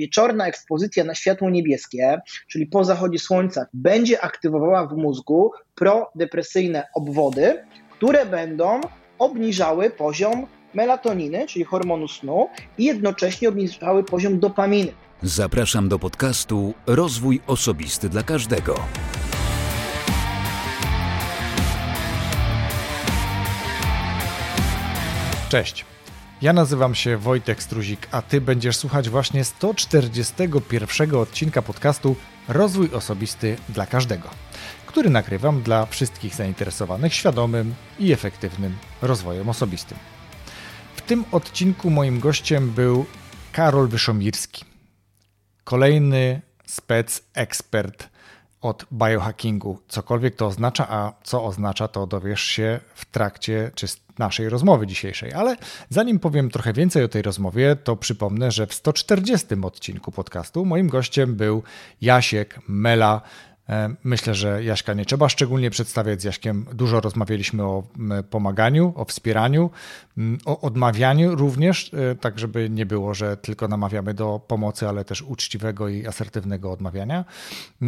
wieczorna ekspozycja na światło niebieskie, czyli po zachodzie słońca, będzie aktywowała w mózgu prodepresyjne obwody, które będą obniżały poziom melatoniny, czyli hormonu snu, i jednocześnie obniżały poziom dopaminy. Zapraszam do podcastu Rozwój Osobisty dla Każdego. Cześć. Ja nazywam się Wojtek Struzik, a ty będziesz słuchać właśnie 141 odcinka podcastu Rozwój Osobisty dla Każdego, który nagrywam dla wszystkich zainteresowanych świadomym i efektywnym rozwojem osobistym. W tym odcinku moim gościem był Karol Wyszomirski, kolejny spec ekspert od biohackingu. Cokolwiek to oznacza, a co oznacza, to dowiesz się w trakcie czy naszej rozmowy dzisiejszej. Ale zanim powiem trochę więcej o tej rozmowie, to przypomnę, że w 140 odcinku podcastu moim gościem był Jasiek Mela, myślę, że Jaśka nie trzeba szczególnie przedstawiać. Z Jaśkiem dużo rozmawialiśmy o pomaganiu, o wspieraniu, o odmawianiu również, e, tak żeby nie było, że tylko namawiamy do pomocy, ale też uczciwego i asertywnego odmawiania.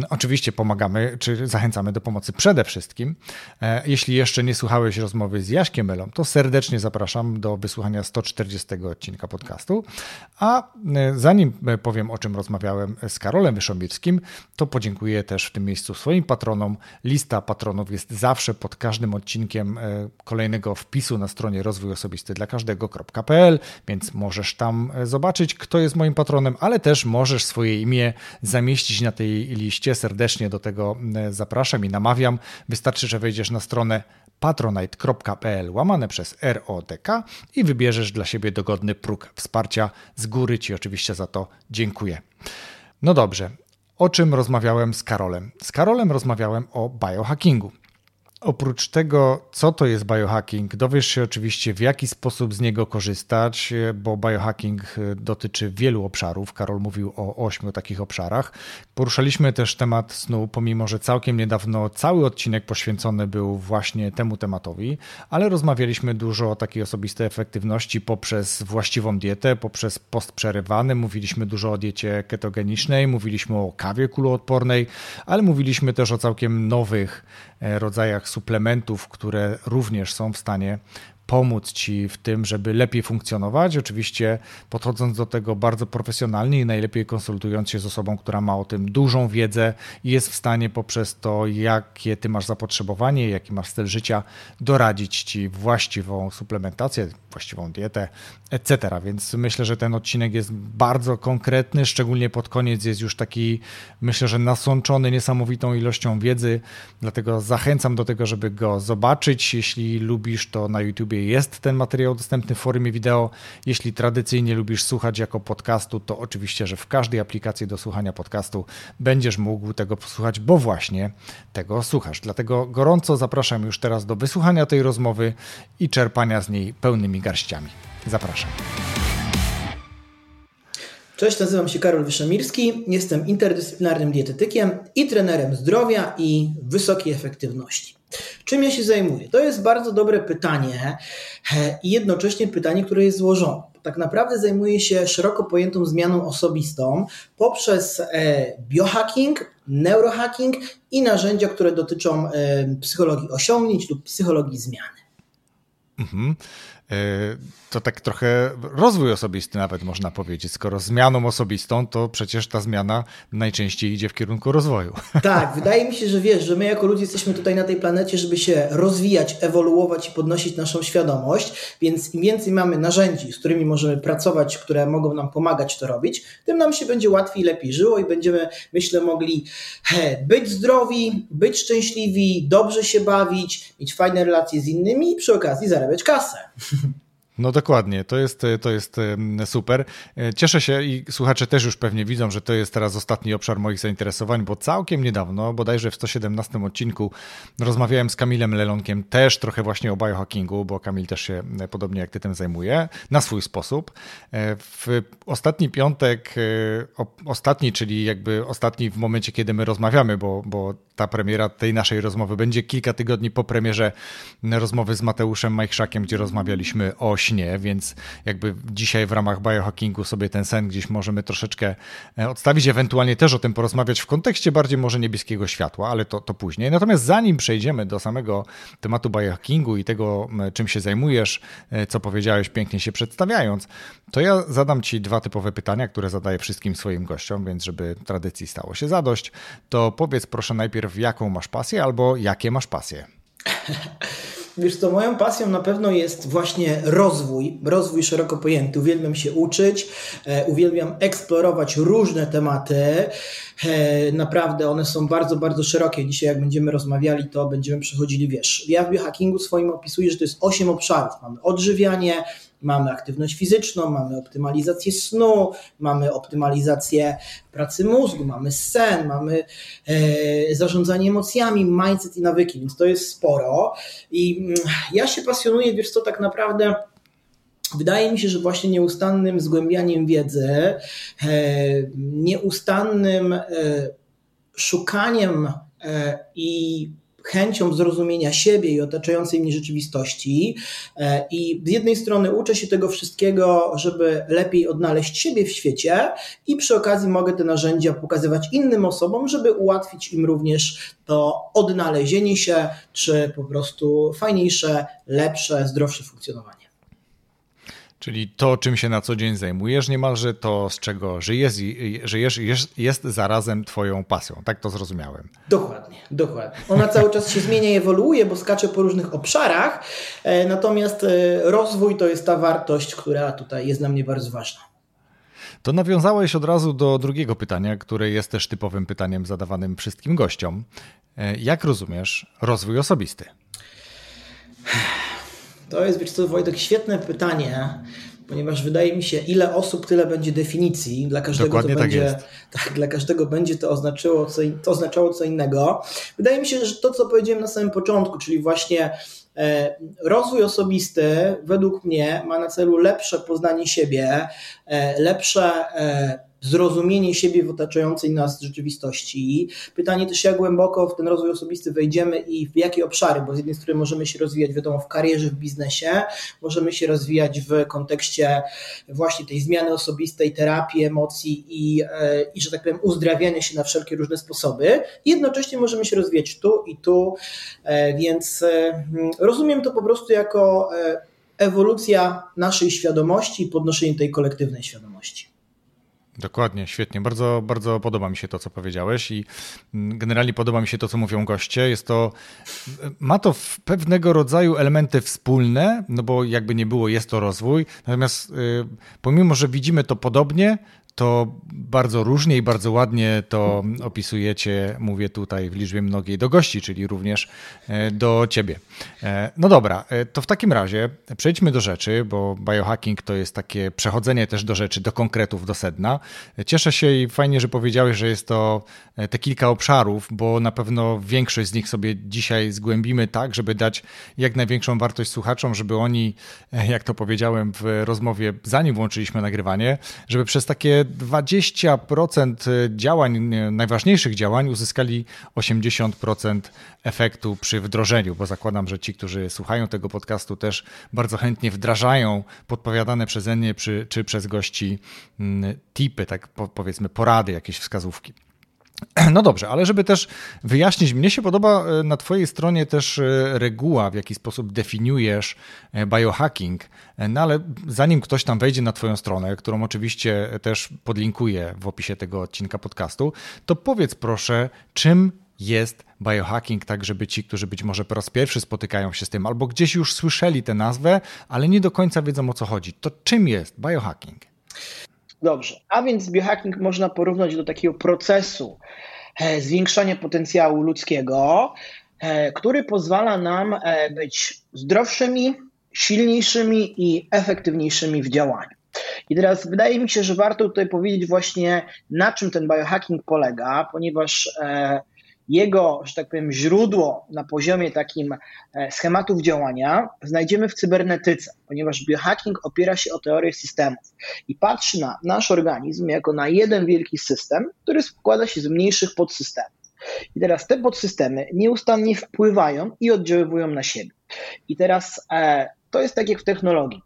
Oczywiście pomagamy, czy zachęcamy do pomocy przede wszystkim. E, jeśli jeszcze nie słuchałeś rozmowy z Jaśkiem Melą, to serdecznie zapraszam do wysłuchania 140 odcinka podcastu. A zanim powiem, o czym rozmawiałem z Karolem Wyszomirskim, to podziękuję też w tym miejscu swoim patronom. Lista patronów jest zawsze pod każdym odcinkiem e, kolejnego wpisu na stronie rozwój osobisty dla każdego.pl, więc możesz tam e, zobaczyć, kto jest moim patronem, ale też możesz swoje imię zamieścić na tej liście. Serdecznie do tego e, zapraszam i namawiam. Wystarczy, że wejdziesz na stronę patronite.pl łamane przez ROTK i wybierzesz dla siebie dogodny próg wsparcia. Z góry Ci oczywiście za to dziękuję. No dobrze, o czym rozmawiałem z Karolem? Z Karolem rozmawiałem o biohackingu. Oprócz tego, co to jest biohacking, dowiesz się oczywiście, w jaki sposób z niego korzystać, bo biohacking e, dotyczy wielu obszarów. Karol mówił o ośmiu takich obszarach. Poruszaliśmy też temat snu, pomimo że całkiem niedawno cały odcinek poświęcony był właśnie temu tematowi, ale rozmawialiśmy dużo o takiej osobistej efektywności poprzez właściwą dietę, poprzez post przerywany. Mówiliśmy dużo o diecie ketogenicznej, mówiliśmy o kawie kuloodpornej, ale mówiliśmy też o całkiem nowych e, rodzajach suplementów, które również są w stanie pomóc Ci w tym, żeby lepiej funkcjonować. Oczywiście podchodząc do tego bardzo profesjonalnie i najlepiej konsultując się z osobą, która ma o tym dużą wiedzę i jest w stanie poprzez to, jakie Ty masz zapotrzebowanie, jaki masz styl życia, doradzić Ci właściwą suplementację, właściwą dietę, etc. Więc myślę, że ten odcinek jest bardzo konkretny, szczególnie pod koniec jest już taki, myślę, że nasączony niesamowitą ilością wiedzy, dlatego zachęcam do tego, żeby go zobaczyć. Jeśli lubisz, to na Jest ten materiał dostępny w formie wideo. Jeśli tradycyjnie lubisz słuchać jako podcastu, to oczywiście, że w każdej aplikacji do słuchania podcastu będziesz mógł tego posłuchać, bo właśnie tego słuchasz. Dlatego gorąco zapraszam już teraz do wysłuchania tej rozmowy i czerpania z niej pełnymi garściami. Zapraszam. Cześć, nazywam się Karol Wyszemirski, jestem interdyscyplinarnym dietetykiem i trenerem zdrowia i wysokiej efektywności. Czym ja się zajmuję? To jest bardzo dobre pytanie i jednocześnie pytanie, które jest złożone. Tak naprawdę zajmuję się szeroko pojętą zmianą osobistą poprzez e, biohacking, neurohacking i narzędzia, które dotyczą e, psychologii osiągnięć lub psychologii zmiany. Mhm. E, to tak trochę rozwój osobisty nawet można powiedzieć. Skoro zmianą osobistą, to przecież ta zmiana najczęściej idzie w kierunku rozwoju. Tak, wydaje mi się, że wiesz, że my jako ludzie jesteśmy tutaj na tej planecie, żeby się rozwijać, ewoluować i podnosić naszą świadomość, więc im więcej mamy narzędzi, z którymi możemy pracować, które mogą nam pomagać to robić, tym nam się będzie łatwiej, lepiej żyło i będziemy, myślę, mogli he, być zdrowi, być szczęśliwi, dobrze się bawić, mieć fajne relacje z innymi i przy okazji zarabiać kasę. No dokładnie, to jest, to jest super. E, cieszę się i słuchacze też już pewnie widzą, że to jest teraz ostatni obszar moich zainteresowań, bo całkiem niedawno, bodajże w 117 odcinku, rozmawiałem z Kamilem Lelonkiem też trochę właśnie o biohackingu, bo Kamil też się e, podobnie jak ty tym zajmuje, na swój sposób. E, w ostatni piątek, ostatni, czyli jakby ostatni w momencie, kiedy my rozmawiamy, bo, bo ta premiera tej naszej rozmowy będzie kilka tygodni po premierze rozmowy z Mateuszem Majchrzakiem, gdzie rozmawialiśmy o śnie, więc jakby dzisiaj w ramach biohackingu sobie ten sen gdzieś możemy troszeczkę e, odstawić, ewentualnie też o tym porozmawiać w kontekście bardziej może niebieskiego światła, ale to, to później. Natomiast zanim przejdziemy do samego tematu biohackingu i tego, czym się zajmujesz, e, co powiedziałeś pięknie się przedstawiając, to ja zadam Ci dwa typowe pytania, które zadaję wszystkim swoim gościom, więc żeby tradycji stało się zadość, to powiedz proszę najpierw, jaką masz pasję albo jakie masz pasje. Wiesz co, moją pasją na pewno jest właśnie rozwój, rozwój szeroko pojęty. Uwielbiam się uczyć, e, uwielbiam eksplorować różne tematy. E, naprawdę one są bardzo, bardzo szerokie. Dzisiaj jak będziemy rozmawiali, to będziemy przechodzili, wiesz, ja w biohackingu swoim opisuję, że to jest 8 obszarów. Mamy odżywianie, Mamy aktywność fizyczną, mamy optymalizację snu, mamy optymalizację pracy mózgu, mamy sen, mamy e, zarządzanie emocjami, mindset i nawyki, więc to jest sporo. I mm, ja się pasjonuję, wiesz co, tak naprawdę. Wydaje mi się, że właśnie nieustannym zgłębianiem wiedzy, e, nieustannym e, szukaniem i chęcią zrozumienia siebie i otaczającej mnie rzeczywistości. E, I z jednej strony uczę się tego wszystkiego, żeby lepiej odnaleźć siebie w świecie, i przy okazji mogę te narzędzia pokazywać innym osobom, żeby ułatwić im również to odnalezienie się, czy po prostu fajniejsze, lepsze, zdrowsze funkcjonowanie. Czyli to, czym się na co dzień zajmujesz, niemalże to, z czego żyjesz, żyjesz jest, jest zarazem Twoją pasją. Tak to zrozumiałem. Dokładnie, dokładnie. Ona cały czas się zmienia i ewoluuje, bo skacze po różnych obszarach, e, natomiast e, rozwój to jest ta wartość, która tutaj jest dla mnie bardzo ważna. To nawiązałeś od razu do drugiego pytania, które jest też typowym pytaniem zadawanym wszystkim gościom. E, jak rozumiesz rozwój osobisty? To jest, wiesz co, Wojtek, świetne pytanie, ponieważ wydaje mi się, ile osób, tyle będzie definicji. Dla każdego Dokładnie to tak będzie, tak, dla każdego będzie to oznaczyło co, to oznaczało co innego. Wydaje mi się, że to, co powiedziałem na samym początku, czyli właśnie e, rozwój osobisty, według mnie, ma na celu lepsze poznanie siebie, e, lepsze e, zrozumienie siebie w otaczającej nas rzeczywistości. Pytanie też, jak głęboko w ten rozwój osobisty wejdziemy i w jakie obszary, bo z jednej strony możemy się rozwijać, wiadomo, w karierze, w biznesie, możemy się rozwijać w kontekście właśnie tej zmiany osobistej, terapii, emocji i, e, i że tak powiem, uzdrawiania się na wszelkie różne sposoby. Jednocześnie możemy się rozwijać tu i tu, e, więc e, rozumiem to po prostu jako ewolucja naszej świadomości i podnoszenie tej kolektywnej świadomości. Dokładnie, świetnie. Bardzo, bardzo podoba mi się to, co powiedziałeś i mm, generalnie podoba mi się to, co mówią goście. Jest to, ma to pewnego rodzaju elementy wspólne, no bo jakby nie było, jest to rozwój. Natomiast y, pomimo, że widzimy to podobnie, to bardzo różnie i bardzo ładnie to opisujecie, mówię tutaj w liczbie mnogiej do gości, czyli również e, do ciebie. E, no dobra, e, to w takim razie przejdźmy do rzeczy, bo biohacking to jest takie przechodzenie też do rzeczy, do konkretów, do sedna. Cieszę się i fajnie, że powiedziałeś, że jest to te kilka obszarów, bo na pewno większość z nich sobie dzisiaj zgłębimy tak, żeby dać jak największą wartość słuchaczom, żeby oni, jak to powiedziałem w rozmowie, zanim włączyliśmy nagrywanie, żeby przez takie 20% działań, najważniejszych działań uzyskali 80% efektu przy wdrożeniu, bo zakładam, że ci, którzy słuchają tego podcastu też bardzo chętnie wdrażają podpowiadane przeze mnie czy, czy przez gości mm, tipy, tak powiedzmy porady, jakieś wskazówki. No dobrze, ale żeby też wyjaśnić, mnie się podoba e, na Twojej stronie też e, reguła, w jaki sposób definiujesz e, biohacking. No ale zanim ktoś tam wejdzie na Twoją stronę, którą oczywiście też podlinkuję w opisie tego odcinka podcastu, to powiedz proszę, czym jest biohacking, tak żeby ci, którzy być może po raz pierwszy spotykają się z tym, albo gdzieś już słyszeli tę nazwę, ale nie do końca wiedzą o co chodzi. To czym jest biohacking? Dobrze, a więc biohacking można porównać do takiego procesu e, zwiększania potencjału ludzkiego, e, który pozwala nam e, być zdrowszymi, silniejszymi i efektywniejszymi w działaniu. I teraz wydaje mi się, że warto tutaj powiedzieć właśnie, na czym ten biohacking polega, ponieważ jego, że tak powiem, źródło na poziomie takim e, schematów działania znajdziemy w cybernetyce, ponieważ biohacking opiera się o teorię systemów i patrzy na nasz organizm jako na jeden wielki system, który składa się z mniejszych podsystemów. I teraz te podsystemy nieustannie wpływają i oddziaływują na siebie. I teraz e, to jest tak jak w technologii.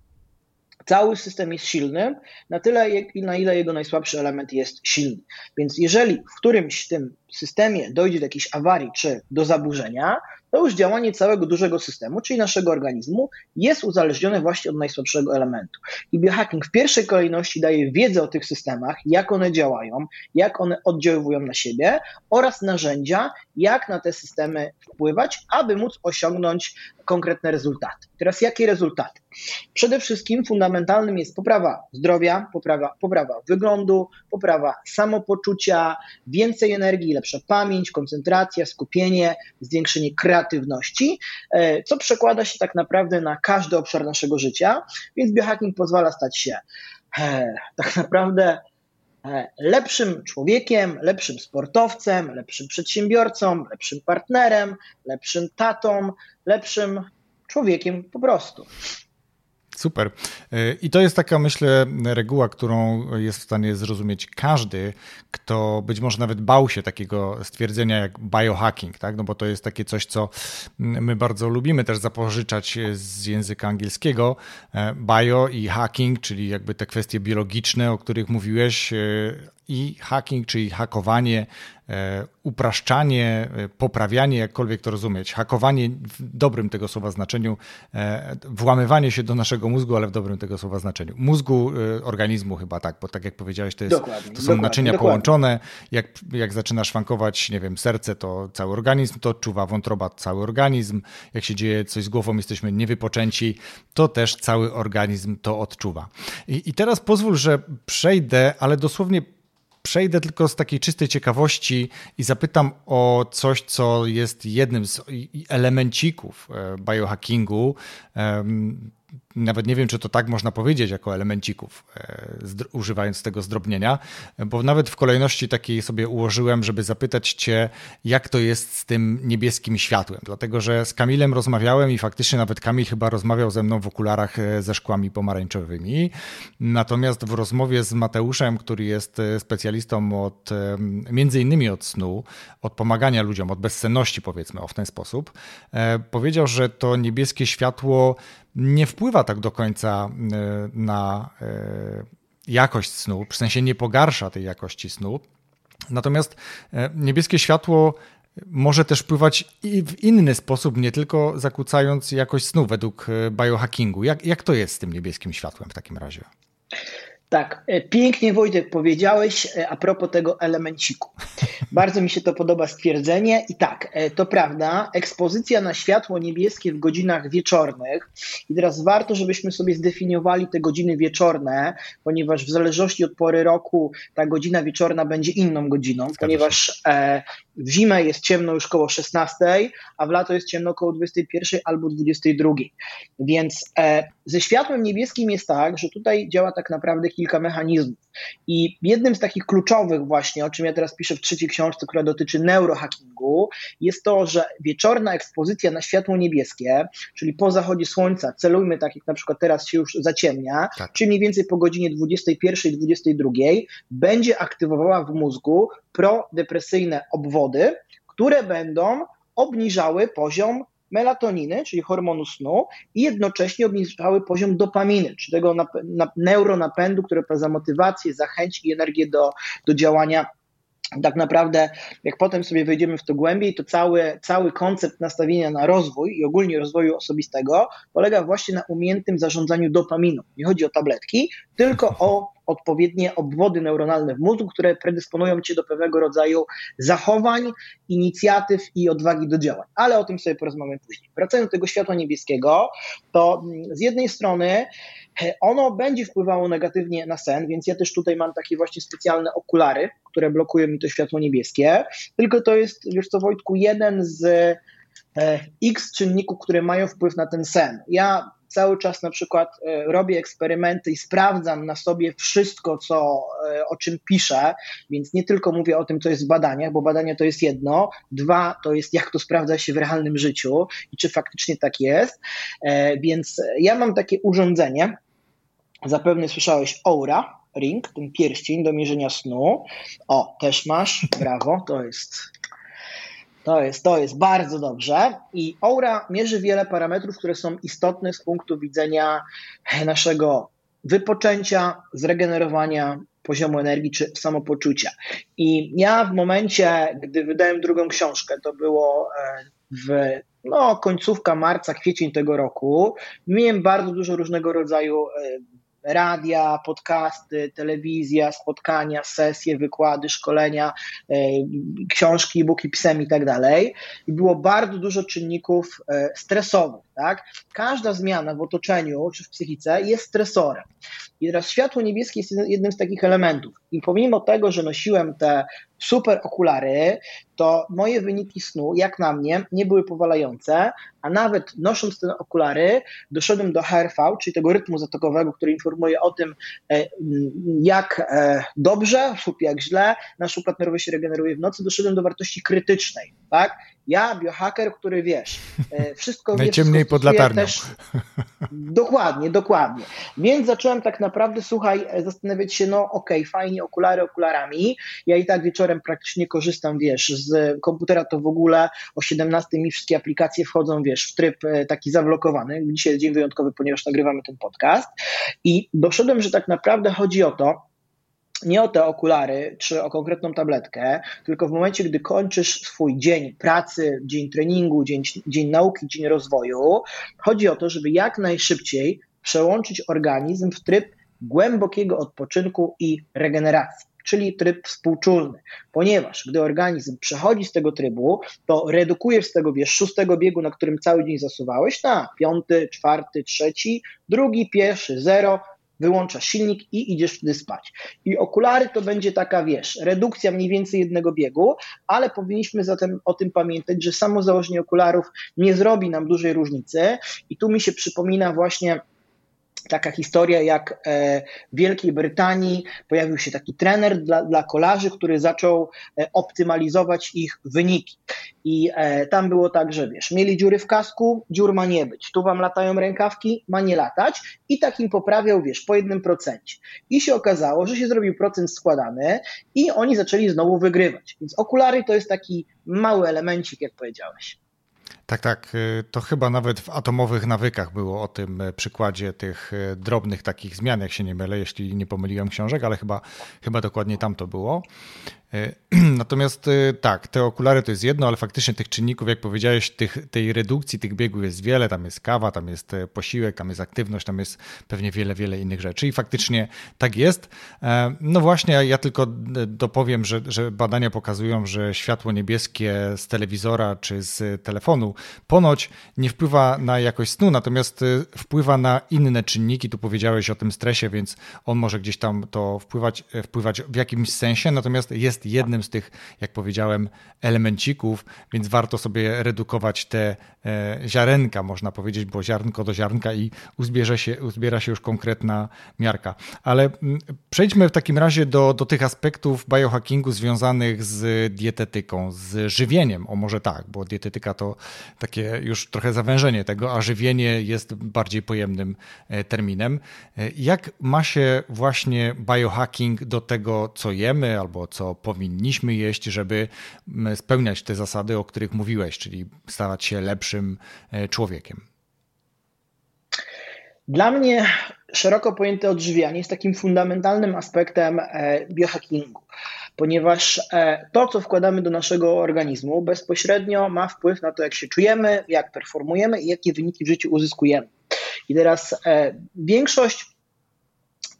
Cały system jest silny, na tyle, na ile jego najsłabszy element jest silny. Więc jeżeli w którymś tym systemie dojdzie do jakiejś awarii czy do zaburzenia, to już działanie całego dużego systemu, czyli naszego organizmu, jest uzależnione właśnie od najsłabszego elementu. I biohacking w pierwszej kolejności daje wiedzę o tych systemach, jak one działają, jak one oddziaływują na siebie oraz narzędzia, jak na te systemy wpływać, aby móc osiągnąć konkretne rezultaty. Teraz jakie rezultaty? Przede wszystkim fundamentalnym jest poprawa zdrowia, poprawa, poprawa wyglądu, poprawa samopoczucia, więcej energii, lepsza pamięć, koncentracja, skupienie, zwiększenie kreatywności, e, co przekłada się tak naprawdę na każdy obszar naszego życia, więc biohacking pozwala stać się e, tak naprawdę lepszym człowiekiem, lepszym sportowcem, lepszym przedsiębiorcą, lepszym partnerem, lepszym tatą, lepszym człowiekiem po prostu. Super. E, I to jest taka, myślę, reguła, którą jest w stanie zrozumieć każdy, kto być może nawet bał się takiego stwierdzenia jak biohacking, tak? No bo to jest takie coś, co my bardzo lubimy też zapożyczać z języka angielskiego. E, bio i hacking, czyli jakby te kwestie biologiczne, o których mówiłeś, e, i hacking, czyli hakowanie, e, upraszczanie, e, poprawianie, jakkolwiek to rozumieć. Hakowanie w dobrym tego słowa znaczeniu, e, włamywanie się do naszego mózgu, ale w dobrym tego słowa znaczeniu. Mózgu organizmu chyba tak, bo tak jak powiedziałeś, to, jest, to są naczynia dokładnie. połączone. Jak, jak zaczyna szwankować, nie wiem, serce, to cały organizm to odczuwa, wątroba cały organizm. Jak się dzieje coś z głową, jesteśmy niewypoczęci, to też cały organizm to odczuwa. I, i teraz pozwól, że przejdę, ale dosłownie przejdę tylko z takiej czystej ciekawości i zapytam o coś, co jest jednym z elemencików e, biohackingu nawet nie wiem, czy to tak można powiedzieć jako elemencików, e, używając tego zdrobnienia, bo nawet w kolejności takiej sobie ułożyłem, żeby zapytać Cię, jak to jest z tym niebieskim światłem. Dlatego, że z Kamilem rozmawiałem i faktycznie nawet Kamil chyba rozmawiał ze mną w okularach e, ze szkłami pomarańczowymi. Natomiast w rozmowie z Mateuszem, który jest e, specjalistą od między innymi od snu, od pomagania ludziom, od bezsenności, powiedzmy o w ten sposób, powiedział, że to niebieskie światło nie wpływa tak do końca e, na e, jakość snu, w sensie nie pogarsza tej jakości snu. Natomiast e, niebieskie światło może też wpływać i w inny sposób, nie tylko zakłócając jakość snu według biohackingu. Jak, jak to jest z tym niebieskim światłem w takim razie? Tak, e, pięknie Wojtek powiedziałeś e, a propos tego elemenciku. Bardzo mi się to podoba stwierdzenie i tak, e, to prawda, ekspozycja na światło niebieskie w godzinach wieczornych i teraz warto, żebyśmy sobie zdefiniowali te godziny wieczorne, ponieważ w zależności od pory roku ta godzina wieczorna będzie inną godziną, ponieważ w zimę jest ciemno już koło 16, a w lato jest ciemno około 21 albo 22. Więc ze światłem niebieskim jest tak, że tutaj działa tak naprawdę kilka mechanizmów. I jednym z takich kluczowych właśnie, o czym ja teraz piszę w trzeciej książce, która dotyczy neurohackingu, jest to, że wieczorna ekspozycja na światło niebieskie, czyli po zachodzie słońca, celujmy tak jak na przykład teraz się już zaciemnia, tak. czyli mniej więcej po godzinie 21-22, będzie aktywowała w mózgu prodepresyjne obwody, które będą obniżały poziom melatoniny, czyli hormonu snu, i jednocześnie obniżały poziom dopaminy, czyli tego nap- nap- neuronapędu, który za motywację, zachęci i energię do, do działania tak naprawdę, jak potem sobie wejdziemy w to głębiej, to cały, cały koncept nastawienia na rozwój i ogólnie rozwoju osobistego polega właśnie na umiejętnym zarządzaniu dopaminą. Nie chodzi o tabletki, tylko o odpowiednie obwody neuronalne w mózgu, które predysponują cię do pewnego rodzaju zachowań, inicjatyw i odwagi do działań. Ale o tym sobie porozmawiamy później. Wracając do tego światła niebieskiego, to z jednej strony ono będzie wpływało negatywnie na sen, więc ja też tutaj mam takie właśnie specjalne okulary, które blokują mi to światło niebieskie. Tylko to jest, już co Wojtku, jeden z e, X czynników, które mają wpływ na ten sen. Ja cały czas na przykład e, robię eksperymenty i sprawdzam na sobie wszystko, co, e, o czym piszę, więc nie tylko mówię o tym, co jest w badaniach, bo badania to jest jedno, dwa to jest jak to sprawdza się w realnym życiu i czy faktycznie tak jest, więc ja mam takie urządzenie, Zapewne słyszałeś Aura Ring, ten pierścień do mierzenia snu. O, też masz, brawo, to jest to jest, to jest bardzo dobrze. I Aura mierzy wiele parametrów, które są istotne z punktu widzenia naszego wypoczęcia, zregenerowania poziomu energii czy samopoczucia. I ja w momencie, gdy wydałem drugą książkę, to było e, w no, końcówka marca, kwiecień tego roku, miałem bardzo dużo różnego rodzaju e, radia, podcasty, telewizja, spotkania, sesje, wykłady, szkolenia, e, książki, e-booki, pisem i tak dalej. I było bardzo dużo czynników e, stresowych. Tak? Każda zmiana w otoczeniu czy w psychice jest stresorem. I teraz światło niebieskie jest jednym z takich elementów. I pomimo tego, że nosiłem te super okulary, to moje wyniki snu, jak na mnie, nie były powalające, a nawet nosząc te okulary, doszedłem do HRV, czyli tego rytmu zatokowego, który informuje o tym, e, jak e, dobrze lub jak źle nasz układ nerwowy się regeneruje w nocy, doszedłem do wartości krytycznej. Tak? Ja, biohaker, który wiesz, e, wszystko wie, Najciemniej pod latarnią. Też... Dokładnie, dokładnie. Więc zacząłem tak naprawdę, słuchaj, e, zastanawiać się, no okej, okay, fajnie, okulary okularami. Ja i tak wieczorem praktycznie korzystam, wiesz, z komputera to w ogóle o 17 mi wszystkie aplikacje wchodzą, wiesz, w tryb e, taki zablokowany. Dzisiaj jest dzień wyjątkowy, ponieważ nagrywamy ten podcast. I doszedłem, że tak naprawdę chodzi o to, nie o te okulary czy o konkretną tabletkę, tylko w momencie, gdy kończysz swój dzień pracy, dzień treningu, dzień, dzień nauki, dzień rozwoju, chodzi o to, żeby jak najszybciej przełączyć organizm w tryb głębokiego odpoczynku i regeneracji czyli tryb współczulny, ponieważ gdy organizm przechodzi z tego trybu, to redukujesz z tego wiesz, szóstego biegu, na którym cały dzień zasuwałeś, na piąty, czwarty, trzeci, drugi, pierwszy, zero, wyłączasz silnik i idziesz wtedy spać. I okulary to będzie taka, wiesz, redukcja mniej więcej jednego biegu, ale powinniśmy zatem o tym pamiętać, że samo założenie okularów nie zrobi nam dużej różnicy i tu mi się przypomina właśnie taka historia, jak e, w Wielkiej Brytanii pojawił się taki trener dla, dla kolarzy, który zaczął e, optymalizować ich wyniki. I e, tam było tak, że wiesz, mieli dziury w kasku, dziur ma nie być. Tu wam latają rękawki, ma nie latać. I tak im poprawiał, wiesz, po jednym procencie. I się okazało, że się zrobił procent składany i oni zaczęli znowu wygrywać. Więc okulary to jest taki mały elemencik, jak powiedziałeś. Tak, tak. Y, to chyba nawet w atomowych nawykach było o tym y, przykładzie tych y, drobnych takich zmian, jak się nie mylę, jeśli nie pomyliłem książek, ale chyba, chyba dokładnie tam to było. E, natomiast e, tak, te okulary to jest jedno, ale faktycznie tych czynników, jak powiedziałeś, tych, tej redukcji tych biegów jest wiele. Tam jest kawa, tam jest e, posiłek, tam jest aktywność, tam jest pewnie wiele, wiele innych rzeczy i faktycznie tak jest. No właśnie, ja tylko dopowiem, że, że badania pokazują, że światło niebieskie z telewizora czy z telefonu ponoć nie wpływa na jakość snu, natomiast wpływa na inne czynniki. Tu powiedziałeś o tym stresie, więc on może gdzieś tam to wpływać, wpływać w jakimś sensie, natomiast jest jest jednym z tych, jak powiedziałem, elemencików, więc warto sobie redukować te e, ziarenka, można powiedzieć, bo ziarnko do ziarnka i uzbierze się, uzbiera się już konkretna miarka. Ale mm, przejdźmy w takim razie do, do tych aspektów biohackingu związanych z dietetyką, z żywieniem, o może tak, bo dietetyka to takie już trochę zawężenie tego, a żywienie jest bardziej pojemnym e, terminem. E, jak ma się właśnie biohacking do tego, co jemy albo co powinniśmy jeść, żeby spełniać te zasady, o których mówiłeś, czyli stawać się lepszym e, człowiekiem? Dla mnie szeroko pojęte odżywianie jest takim fundamentalnym aspektem e, biohackingu, ponieważ e, to, co wkładamy do naszego organizmu, bezpośrednio ma wpływ na to, jak się czujemy, jak performujemy i jakie wyniki w życiu uzyskujemy. I teraz większość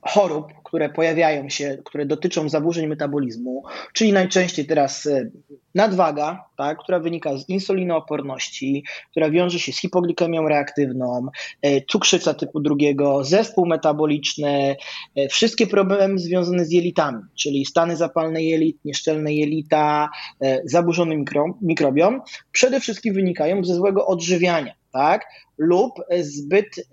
chorób, które pojawiają się, które dotyczą zaburzeń metabolizmu, czyli najczęściej teraz e, nadwaga, tak, która wynika z insulinooporności, która wiąże się z hipoglikemią reaktywną, e, cukrzyca typu drugiego, zespół metaboliczny, e, wszystkie problemy związane z jelitami, czyli stany zapalne jelit, nieszczelne jelita, zaburzony mikro, mikrobiom, przede wszystkim wynikają ze złego odżywiania, tak, lub zbyt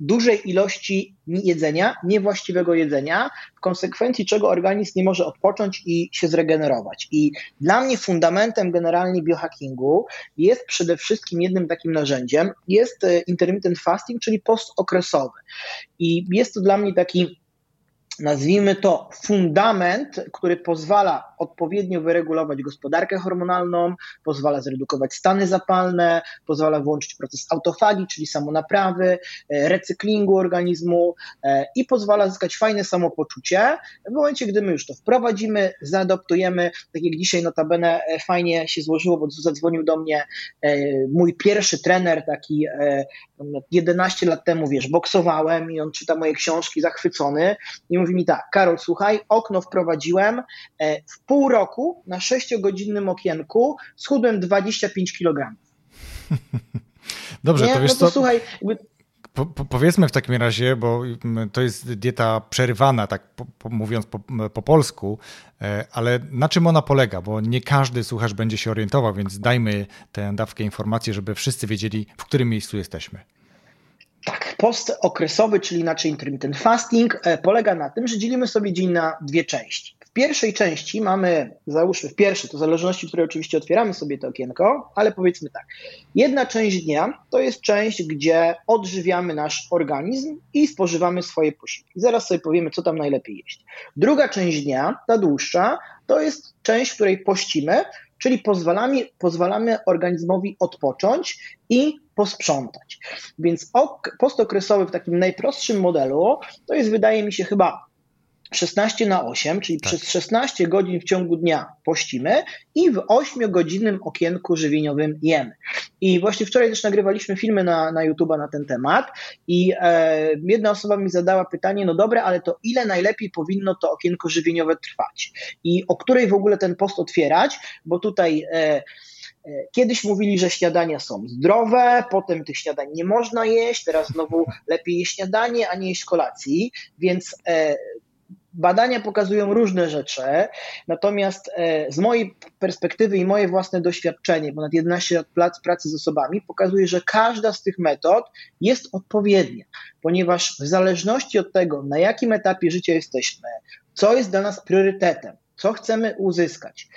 dużej ilości jedzenia, niewłaściwego jedzenia, w konsekwencji czego organizm nie może odpocząć i się zregenerować. I dla mnie fundamentem generalnie biohackingu jest przede wszystkim jednym takim narzędziem, jest e, intermittent fasting, czyli post okresowy. I jest to dla mnie taki nazwijmy to, fundament, który pozwala odpowiednio wyregulować gospodarkę hormonalną, pozwala zredukować stany zapalne, pozwala włączyć proces autofagii, czyli samonaprawy, e, recyklingu organizmu e, i pozwala zyskać fajne samopoczucie. W momencie, gdy my już to wprowadzimy, zaadoptujemy, tak jak dzisiaj notabene e, fajnie się złożyło, bo zadzwonił do mnie mój pierwszy trener, taki 11 lat temu, wiesz, boksowałem i on czyta moje książki zachwycony i mówi, mi tak, Karol, słuchaj, okno wprowadziłem, e, w pół roku na sześciogodzinnym okienku schudłem 25 kg. Dobrze, Nie? to wiesz no to co... słuchaj, jakby... Po, po, powiedzmy w takim razie, bo to jest dieta przerywana, tak po, mówiąc po, polsku, e, ale na czym ona polega? Bo nie każdy słuchacz będzie się orientował, więc dajmy tę dawkę informacji, żeby wszyscy wiedzieli, w którym miejscu jesteśmy. Tak, post okresowy, czyli inaczej intermittent fasting, e, polega na tym, że dzielimy sobie dzień na dwie części. W pierwszej części mamy, załóżmy w pierwszej, to w zależności, której oczywiście otwieramy sobie to okienko, ale powiedzmy tak. Jedna część dnia to jest część, gdzie odżywiamy nasz organizm i spożywamy swoje posiłki. Zaraz sobie powiemy, co tam najlepiej jeść. Druga część dnia, ta dłuższa, to jest część, w której pościmy, czyli pozwalamy, pozwalamy organizmowi odpocząć i posprzątać. Więc ok, postokresowy w takim najprostszym modelu to jest, wydaje mi się, chyba 16 na 8, czyli tak. przez 16 godzin w ciągu dnia pościmy i w 8-godzinnym okienku żywieniowym jemy. I właśnie wczoraj też nagrywaliśmy filmy na, na YouTube na ten temat i e, jedna osoba mi zadała pytanie, no dobre, ale to ile najlepiej powinno to okienko żywieniowe trwać? I o której w ogóle ten post otwierać, bo tutaj e, e Kiedyś mówili, że śniadania są zdrowe, potem tych śniadań nie można jeść, teraz znowu lepiej jeść śniadanie, a nie jeść kolacji, więc e, Badania pokazują różne rzeczy, natomiast e, z mojej perspektywy i moje własne doświadczenie, ponad 11 lat pracy z osobami, pokazuje, że każda z tych metod jest odpowiednia, ponieważ w zależności od tego, na jakim etapie życia jesteśmy, co jest dla nas priorytetem, co chcemy uzyskać,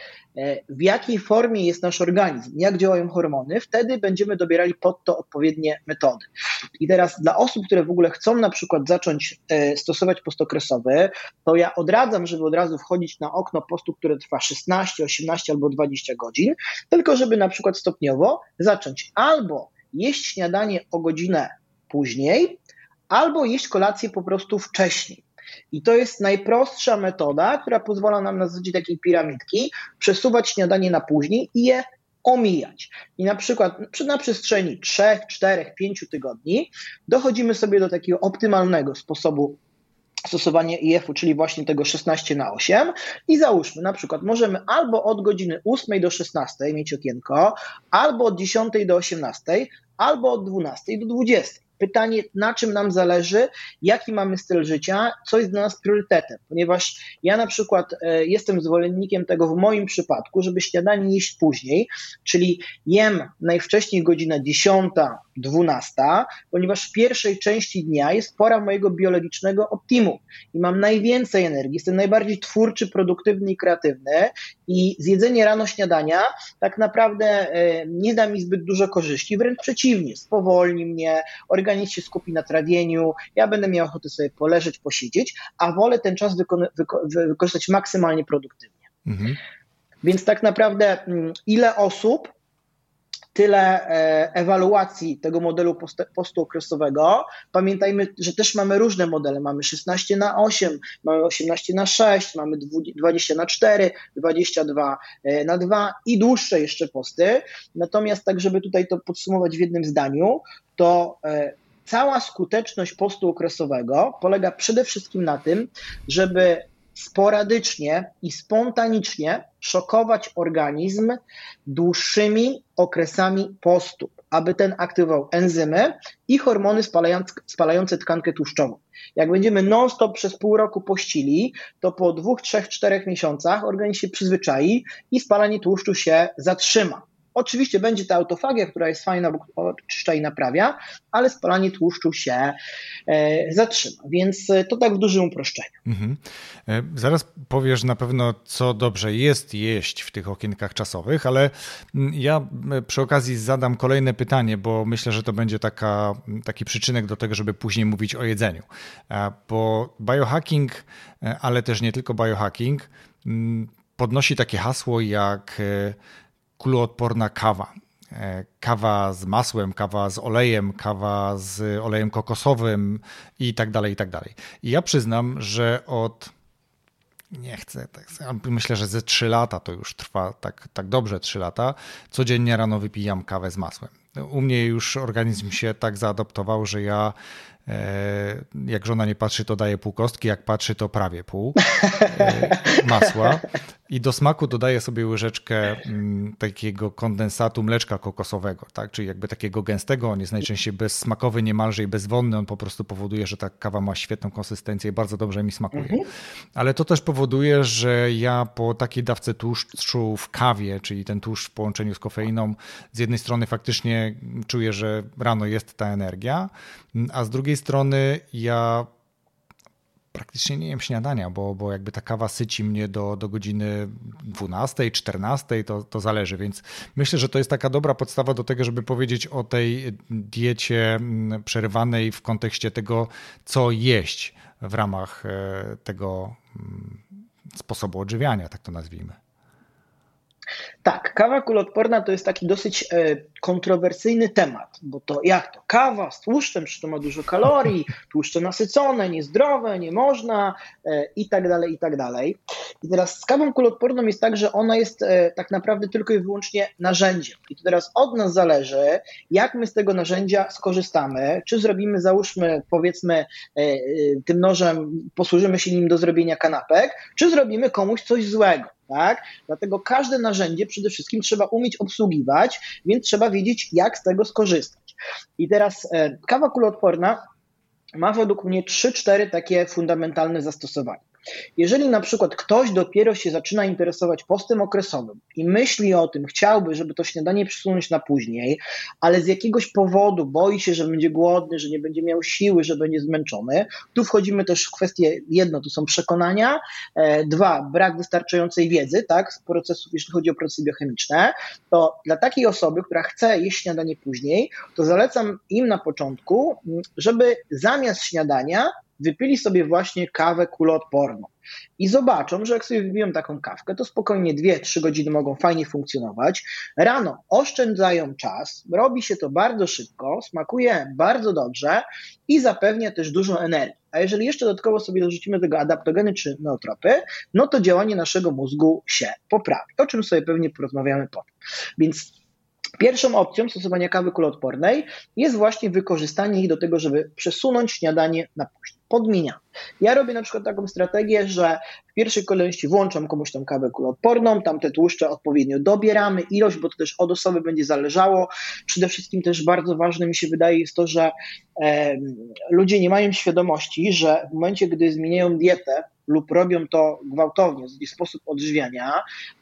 w jakiej formie jest nasz organizm, jak działają hormony, wtedy będziemy dobierali pod to odpowiednie metody. I teraz dla osób, które w ogóle chcą na przykład zacząć e, stosować postokresowy, to ja odradzam, żeby od razu wchodzić na okno postu, które trwa 16, 18 albo 20 godzin, tylko żeby na przykład stopniowo zacząć albo jeść śniadanie o godzinę później, albo jeść kolację po prostu wcześniej. I to jest najprostsza metoda, która pozwala nam na zasadzie takiej piramidki przesuwać śniadanie na później i je omijać. I na przykład na przestrzeni 3, 4, 5 tygodni dochodzimy sobie do takiego optymalnego sposobu stosowania IF-u, czyli właśnie tego 16 na 8 i załóżmy na przykład możemy albo od godziny 8 do 16 mieć okienko, albo od 10 do 18, albo od 12 do 20. Pytanie, na czym nam zależy, jaki mamy styl życia, co jest dla nas priorytetem, ponieważ ja na przykład e, jestem zwolennikiem tego w moim przypadku, żeby śniadanie jeść później, czyli jem najwcześniej godzina 10, 12, ponieważ w pierwszej części dnia jest pora mojego biologicznego optimum i mam najwięcej energii, jestem najbardziej twórczy, produktywny i kreatywny i zjedzenie rano śniadania tak naprawdę e, nie da mi zbyt dużo korzyści, wręcz przeciwnie, spowolni mnie, organizm się skupi na trawieniu, ja będę miał ochotę sobie poleżeć, posiedzieć, a wolę ten czas wyko- wyko- wykorzystać maksymalnie produktywnie. Mhm. Więc tak naprawdę mm, ile osób tyle e, ewaluacji tego modelu postu okresowego. Pamiętajmy, że też mamy różne modele. Mamy 16 na 8, mamy 18 na 6, mamy 20 na 4, 22 e, na 2 i dłuższe jeszcze posty. Natomiast tak, żeby tutaj to podsumować w jednym zdaniu, to e, cała skuteczność postu okresowego polega przede wszystkim na tym, żeby sporadycznie i spontanicznie szokować organizm dłuższymi okresami postu, aby ten aktywował enzymy i hormony spalające tkankę tłuszczową. Jak będziemy non-stop przez pół roku pościli, to po dwóch, trzech, czterech miesiącach organizm się przyzwyczai i spalanie tłuszczu się zatrzyma. Oczywiście będzie ta autofagia, która jest fajna, bo oczyszcza i naprawia, ale spalanie tłuszczu się e, zatrzyma. Więc e, to tak w dużym uproszczeniu. Mhm. E, zaraz powiesz na pewno, co dobrze jest jeść w tych okienkach czasowych, ale mm, ja przy okazji zadam kolejne pytanie, bo myślę, że to będzie taka, taki przyczynek do tego, żeby później mówić o jedzeniu. Bo biohacking, ale też nie tylko biohacking, mm, podnosi takie hasło jak kuloodporna kawa. E, kawa z masłem, kawa z olejem, kawa z olejem kokosowym i tak dalej, i tak dalej. I ja przyznam, że od nie chcę, tak, myślę, że ze 3 lata to już trwa tak, tak dobrze 3 lata. Codziennie rano wypijam kawę z masłem. U mnie już organizm się tak zaadoptował, że ja E, jak żona nie patrzy, to daje pół kostki, jak patrzy, to prawie pół e, masła. I do smaku dodaję sobie łyżeczkę mm, takiego kondensatu mleczka kokosowego, tak? czyli jakby takiego gęstego. On jest najczęściej bezsmakowy niemalże i bezwonny. On po prostu powoduje, że ta kawa ma świetną konsystencję i bardzo dobrze mi smakuje. Mhm. Ale to też powoduje, że ja po takiej dawce tłuszczu w kawie, czyli ten tłuszcz w połączeniu z kofeiną, z jednej strony faktycznie czuję, że rano jest ta energia, a z drugiej strony ja praktycznie nie jem śniadania, bo, bo jakby ta kawa syci mnie do, do godziny 12, 14, to, to zależy, więc myślę, że to jest taka dobra podstawa do tego, żeby powiedzieć o tej diecie mm, przerywanej w kontekście tego, co jeść w ramach e, tego mm, sposobu odżywiania, tak to nazwijmy. Tak, kawa kuloodporna to jest taki dosyć e, kontrowersyjny temat, bo to jak to? Kawa z tłuszczem, czy to ma dużo kalorii, tłuszcze nasycone, niezdrowe, nie można e, i tak dalej, i tak dalej. I teraz z kawą kuloodporną jest tak, że ona jest e, tak naprawdę tylko i wyłącznie narzędziem. I to teraz od nas zależy, jak my z tego narzędzia skorzystamy, czy zrobimy, załóżmy, powiedzmy, tym nożem, posłużymy się nim do zrobienia kanapek, czy zrobimy komuś coś złego tak? Dlatego każde narzędzie przede wszystkim trzeba umieć obsługiwać, więc trzeba wiedzieć, jak z tego skorzystać. I teraz e, kawa kuloodporna ma według mnie 3-4 takie fundamentalne zastosowania. Jeżeli na przykład ktoś dopiero się zaczyna interesować postem okresowym i myśli o tym, chciałby, żeby to śniadanie przesunąć na później, ale z jakiegoś powodu boi się, że będzie głodny, że nie będzie miał siły, że będzie zmęczony, tu wchodzimy też w kwestię, jedno to są przekonania, e, dwa, brak wystarczającej wiedzy, tak, z procesów, jeśli chodzi o procesy biochemiczne, to dla takiej osoby, która chce jeść śniadanie później, to zalecam im na początku, żeby zamiast śniadania wypili sobie właśnie kawę kuloodporną i zobaczą, że jak sobie wybiją taką kawkę, to spokojnie 2-3 godziny mogą fajnie funkcjonować. Rano oszczędzają czas, robi się to bardzo szybko, smakuje bardzo dobrze i zapewnia też dużo energii. A jeżeli jeszcze dodatkowo sobie dorzucimy tego adaptogeny czy neotropy, no to działanie naszego mózgu się poprawi, o czym sobie pewnie porozmawiamy potem. Więc Pierwszą opcją stosowania kawy kuloodpornej jest właśnie wykorzystanie ich do tego, żeby przesunąć śniadanie na później podmieniamy. Ja robię na przykład taką strategię, że w pierwszej kolejności włączam komuś tą kawę kuloodporną, tam te tłuszcze odpowiednio dobieramy, ilość, bo to też od osoby będzie zależało. Przede wszystkim też bardzo ważne mi się wydaje jest to, że e, ludzie nie mają świadomości, że w momencie, gdy zmieniają dietę, lub robią to gwałtownie, w sposób odżywiania,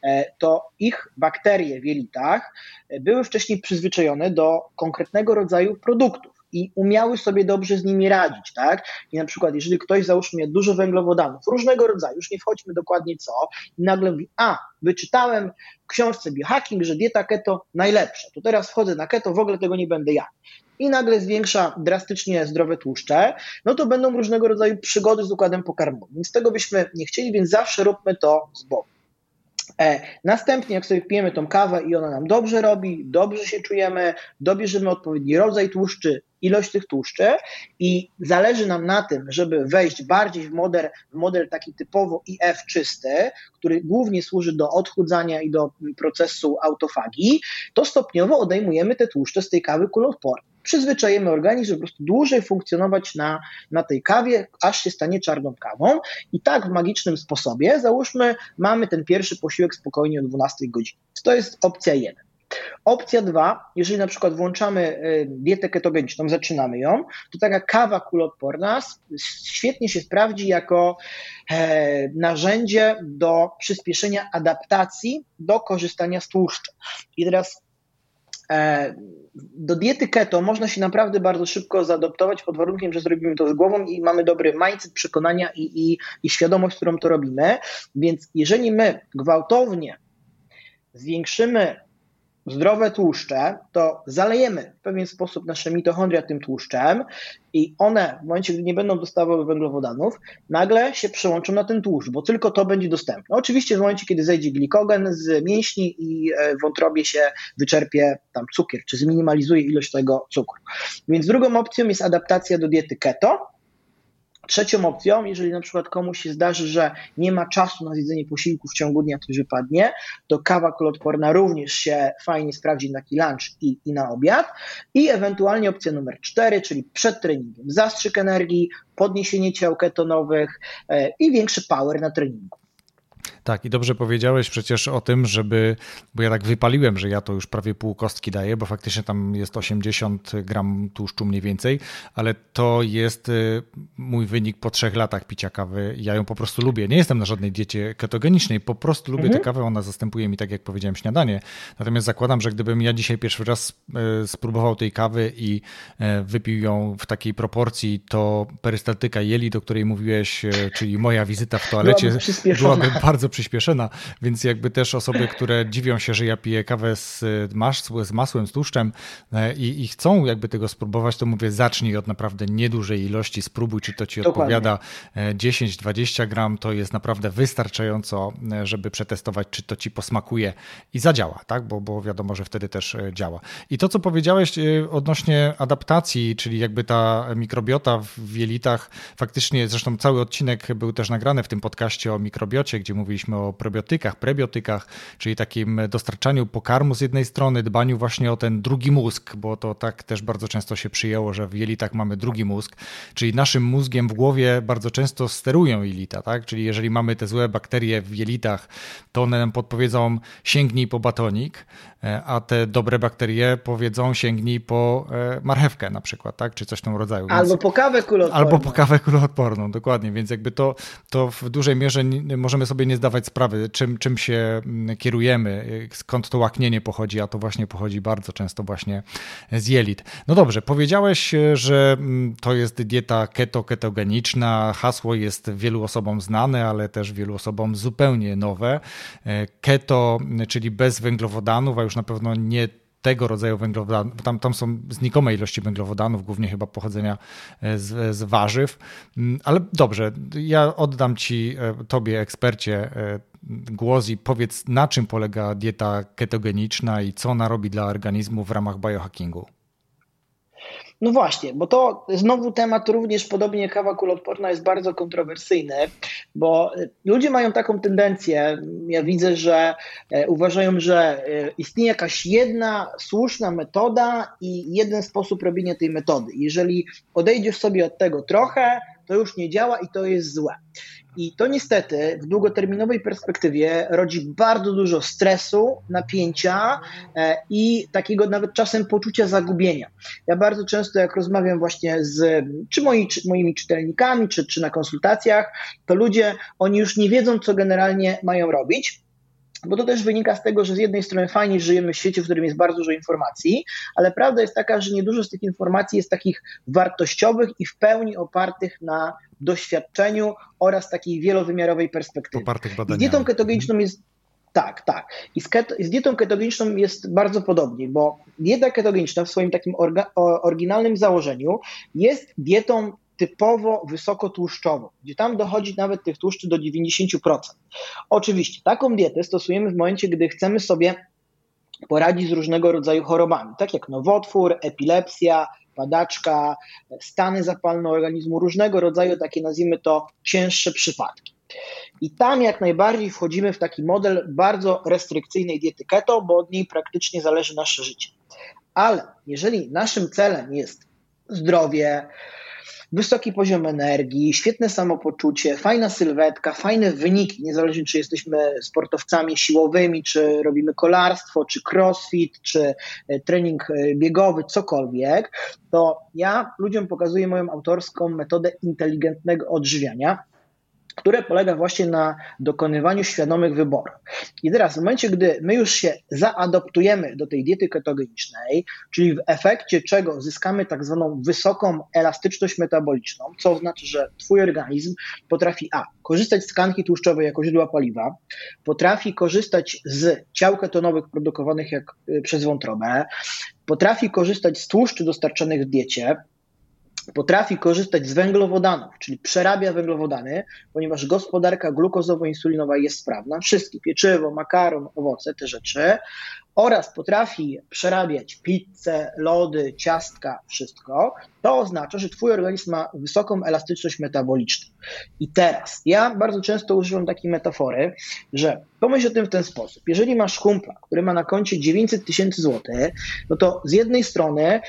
e, to ich bakterie w jelitach były wcześniej przyzwyczajone do konkretnego rodzaju produktów i umiały sobie dobrze z nimi radzić, tak? I na przykład, jeżeli ktoś załóżmy dużo węglowodanów, różnego rodzaju, już nie wchodźmy dokładnie co, i nagle mówi, a, wyczytałem w książce biohacking, że dieta keto najlepsza, to teraz wchodzę na keto, w ogóle tego nie będę jadł. I nagle zwiększa drastycznie zdrowe tłuszcze, no to będą różnego rodzaju przygody z układem pokarmowym. Więc tego byśmy nie chcieli, więc zawsze róbmy to z boku. E, następnie, jak sobie pijemy tą kawę i ona nam dobrze robi, dobrze się czujemy, dobierzemy odpowiedni rodzaj tłuszczy, ilość tych tłuszczy i zależy nam na tym, żeby wejść bardziej w model, w model taki typowo IF czysty, który głównie służy do odchudzania i do procesu autofagii, to stopniowo odejmujemy te tłuszcze z tej kawy kuloodpornej. Przyzwyczajemy organizm, żeby po prostu dłużej funkcjonować na, na tej kawie, aż się stanie czarną kawą. I tak w magicznym sposobie, załóżmy, mamy ten pierwszy posiłek spokojnie o 12 godzinie. To jest opcja 1. Opcja dwa, jeżeli na przykład włączamy y, dietę ketogeniczną, zaczynamy ją, to taka kawa kuloodporna świetnie się sprawdzi jako e, narzędzie do przyspieszenia adaptacji do korzystania z tłuszczu. I teraz do diety keto można się naprawdę bardzo szybko zaadoptować pod warunkiem, że zrobimy to z głową i mamy dobry mindset, przekonania i, i, i świadomość, którą to robimy. Więc jeżeli my gwałtownie zwiększymy zdrowe tłuszcze, to zalejemy w pewien sposób nasze mitochondria tym tłuszczem i one w momencie, gdy nie będą dostawały węglowodanów, nagle się przełączą na ten tłuszcz, bo tylko to będzie dostępne. Oczywiście w momencie, kiedy zejdzie glikogen z mięśni i e, wątrobie się wyczerpie tam cukier, czy zminimalizuje ilość tego cukru. Więc drugą opcją jest adaptacja do diety keto, Trzecią opcją, jeżeli na przykład komuś się zdarzy, że nie ma czasu na zjedzenie posiłku w ciągu dnia, który wypadnie, to kawa kuloodporna również się fajnie sprawdzi na taki lunch i, i na obiad. I ewentualnie opcja numer cztery, czyli przed treningiem zastrzyk energii, podniesienie ciał ketonowych e, i większy power na treningu. Tak, i dobrze powiedziałeś przecież o tym, żeby, bo ja tak wypaliłem, że ja to już prawie pół kostki daję, bo faktycznie tam jest 80 gram tłuszczu mniej więcej, ale to jest y, mój wynik po trzech latach picia kawy. Ja ją po prostu lubię. Nie jestem na żadnej diecie ketogenicznej, po prostu lubię mhm. tę kawę, ona zastępuje mi, tak jak powiedziałem, śniadanie. Natomiast zakładam, że gdybym ja dzisiaj pierwszy raz y, spróbował tej kawy i y, wypił ją w takiej proporcji, to perystaltyka jelit, o której mówiłeś, czyli moja wizyta w toalecie, byłaby bardzo przyspieszona, więc jakby też osoby, które dziwią się, że ja piję kawę z, masłem, z masłem, z tłuszczem e, i, i, chcą jakby tego spróbować, to mówię zacznij od naprawdę niedużej ilości, spróbuj, czy to ci Dokładnie. odpowiada 10-20 e, gram, to jest naprawdę wystarczająco, e, żeby przetestować, czy to ci posmakuje i zadziała, tak? Bo, bo wiadomo, że wtedy też działa. I to, co powiedziałeś odnośnie adaptacji, czyli jakby ta mikrobiota w jelitach, faktycznie, zresztą cały odcinek był też nagrany w tym podcaście o mikrobiocie, gdzie mówiliśmy mówiliśmy o probiotykach, prebiotykach, czyli takim dostarczaniu pokarmu z jednej strony, dbaniu właśnie o ten drugi mózg, bo to tak też bardzo często się przyjęło, że w jelitach mamy drugi mózg, czyli naszym mózgiem w głowie bardzo często sterują jelita, tak? Czyli jeżeli mamy te złe bakterie w jelitach, to one nam podpowiedzą sięgnij po batonik, a te dobre bakterie powiedzą sięgnij po e, marchewkę na przykład, tak? Czy coś w tym rodzaju. Więc... Albo po kawę kuloodporną. Albo po kawę kuloodporną, dokładnie, więc jakby to, to w dużej mierze możemy sobie nie zdawać sprawy, czym, czym się mm, kierujemy, skąd to łaknienie pochodzi, a to właśnie pochodzi bardzo często właśnie z jelit. No dobrze, powiedziałeś, że mm, to jest dieta keto, ketogeniczna. Hasło jest wielu osobom znane, ale też wielu osobom zupełnie nowe. E, keto, czyli bez węglowodanów, a już na pewno nie tego rodzaju węglowodanów, tam, tam są znikome ilości węglowodanów, głównie chyba pochodzenia e, z, z warzyw. Mm, ale dobrze, ja oddam Ci, e, Tobie, ekspercie, e, głos i powiedz, na czym polega dieta ketogeniczna i co ona robi dla organizmu w ramach biohackingu. No właśnie, bo to znowu temat również podobnie jak kawa kuloodporna jest bardzo kontrowersyjny, bo ludzie mają taką tendencję, ja widzę, że e, uważają, że e, istnieje jakaś jedna słuszna metoda i jeden sposób robienia tej metody. Jeżeli odejdziesz sobie od tego trochę, to już nie działa i to jest złe. I to niestety w długoterminowej perspektywie rodzi bardzo dużo stresu, napięcia e, i takiego nawet czasem poczucia zagubienia. Ja bardzo często, jak rozmawiam właśnie z czy, moi, czy moimi czytelnikami, czy, czy na konsultacjach, to ludzie, oni już nie wiedzą, co generalnie mają robić. Bo to też wynika z tego, że z jednej strony fajnie żyjemy w świecie, w którym jest bardzo dużo informacji, ale prawda jest taka, że niedużo z tych informacji jest takich wartościowych i w pełni opartych na doświadczeniu oraz takiej wielowymiarowej perspektywie. Opartych badaniami. Z dietą ketogeniczną jest tak, tak. I z, keto, z, dietą ketogeniczną jest bardzo podobnie, bo dieta ketogeniczna w swoim takim orga, oryginalnym założeniu jest dietą typowo wysokotłuszczową, gdzie tam dochodzi nawet tych tłuszczy do 90%. Oczywiście taką dietę stosujemy w momencie, gdy chcemy sobie poradzić z różnego rodzaju chorobami, tak jak nowotwór, epilepsja, padaczka, stany zapalne organizmu, różnego rodzaju takie nazwijmy to cięższe przypadki. I tam jak najbardziej wchodzimy w taki model bardzo restrykcyjnej diety keto, bo od niej praktycznie zależy nasze życie. Ale jeżeli naszym celem jest zdrowie, wysoki poziom energii, świetne samopoczucie, fajna sylwetka, fajne wyniki, niezależnie czy jesteśmy sportowcami siłowymi, czy robimy kolarstwo, czy crossfit, czy e, trening e, biegowy, cokolwiek, to ja ludziom pokazuję moją autorską metodę inteligentnego odżywiania, które polega właśnie na dokonywaniu świadomych wyborów. I teraz w momencie, gdy my już się zaadoptujemy do tej diety ketogenicznej, czyli w efekcie czego zyskamy tak zwaną wysoką elastyczność metaboliczną, co oznacza, że twój organizm potrafi a. korzystać z tkanki tłuszczowej jako źródła paliwa, potrafi korzystać z ciał ketonowych produkowanych jak, y, przez wątrobę, potrafi korzystać z tłuszczy dostarczanych w diecie, potrafi korzystać z węglowodanów, czyli przerabia węglowodany, ponieważ gospodarka glukozowo-insulinowa jest sprawna, wszystkie pieczywo, makaron, owoce, te rzeczy, oraz potrafi przerabiać pizzę, lody, ciastka, wszystko, to oznacza, że twój organizm ma wysoką elastyczność metaboliczną. I teraz, ja bardzo często używam takiej metafory, że pomyśl o tym w ten sposób. Jeżeli masz kumpla, który ma na koncie 900 tysięcy złotych, no to z jednej strony,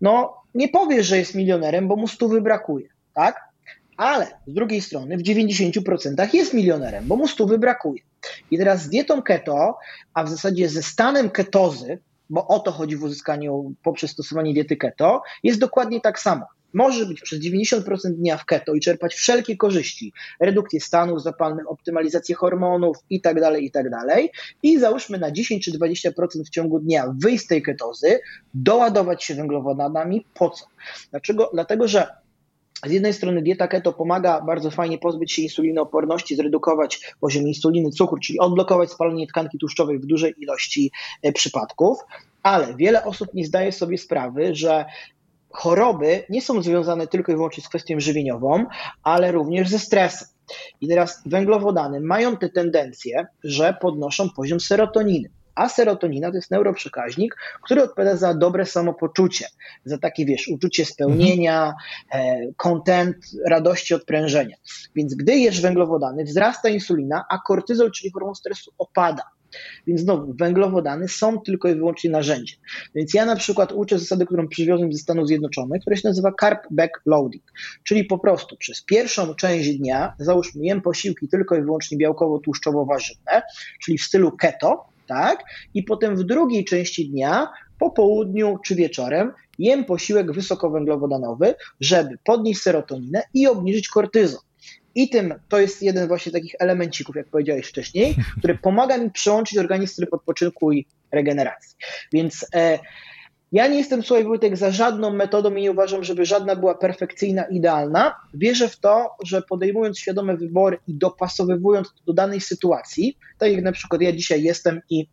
no nie powiesz, że jest milionerem, bo mu stówy brakuje, tak? Ale z drugiej strony w 90% jest milionerem, bo mu stówy brakuje. I teraz z dietą keto, a w zasadzie ze stanem ketozy, bo o to chodzi w uzyskaniu poprzez stosowanie diety keto, jest dokładnie tak samo. Może być przez 90% dnia w keto i czerpać wszelkie korzyści, redukcję stanów zapalnych, optymalizację hormonów itd., tak itd. Tak I załóżmy na 10 czy 20% w ciągu dnia wyjść z tej ketozy, doładować się węglowodanami. Po co? Dlaczego? Dlatego, że z jednej strony dieta keto pomaga bardzo fajnie pozbyć się insulinooporności, zredukować poziom insuliny, cukru, czyli odblokować spalanie tkanki tłuszczowej w dużej ilości e, przypadków, ale wiele osób nie zdaje sobie sprawy, że choroby nie są związane tylko i wyłącznie z kwestią żywieniową, ale również ze stresem. I teraz węglowodany mają te tendencje, że podnoszą poziom serotoniny. A serotonina to jest neuroprzekaźnik, który odpowiada za dobre samopoczucie, za takie, wiesz, uczucie spełnienia, kontent, e, radości, odprężenia. Więc gdy jesz węglowodany, wzrasta insulina, a kortyzol, czyli hormon stresu, opada. Więc znowu, węglowodany są tylko i wyłącznie narzędziem. Więc ja na przykład uczę zasady, którą przywiozłem ze Stanów Zjednoczonych, która się nazywa carb backloading, czyli po prostu przez pierwszą część dnia, załóżmy, jem posiłki tylko i wyłącznie białkowo-tłuszczowo-warzywne, czyli w stylu keto, tak? I potem w drugiej części dnia, po południu czy wieczorem, jem posiłek wysokowęglowodanowy, żeby podnieść serotoninę i obniżyć kortyzol. I tym to jest jeden właśnie takich elemencików, jak powiedziałeś wcześniej, który pomaga mi przełączyć organizm tryb odpoczynku i regeneracji. Więc e, ja nie jestem, słuchaj Wojtek, za żadną metodą i nie uważam, żeby żadna była perfekcyjna, idealna. Wierzę w to, że podejmując świadome wybory i dopasowywując do danej sytuacji, tak jak na przykład ja dzisiaj jestem i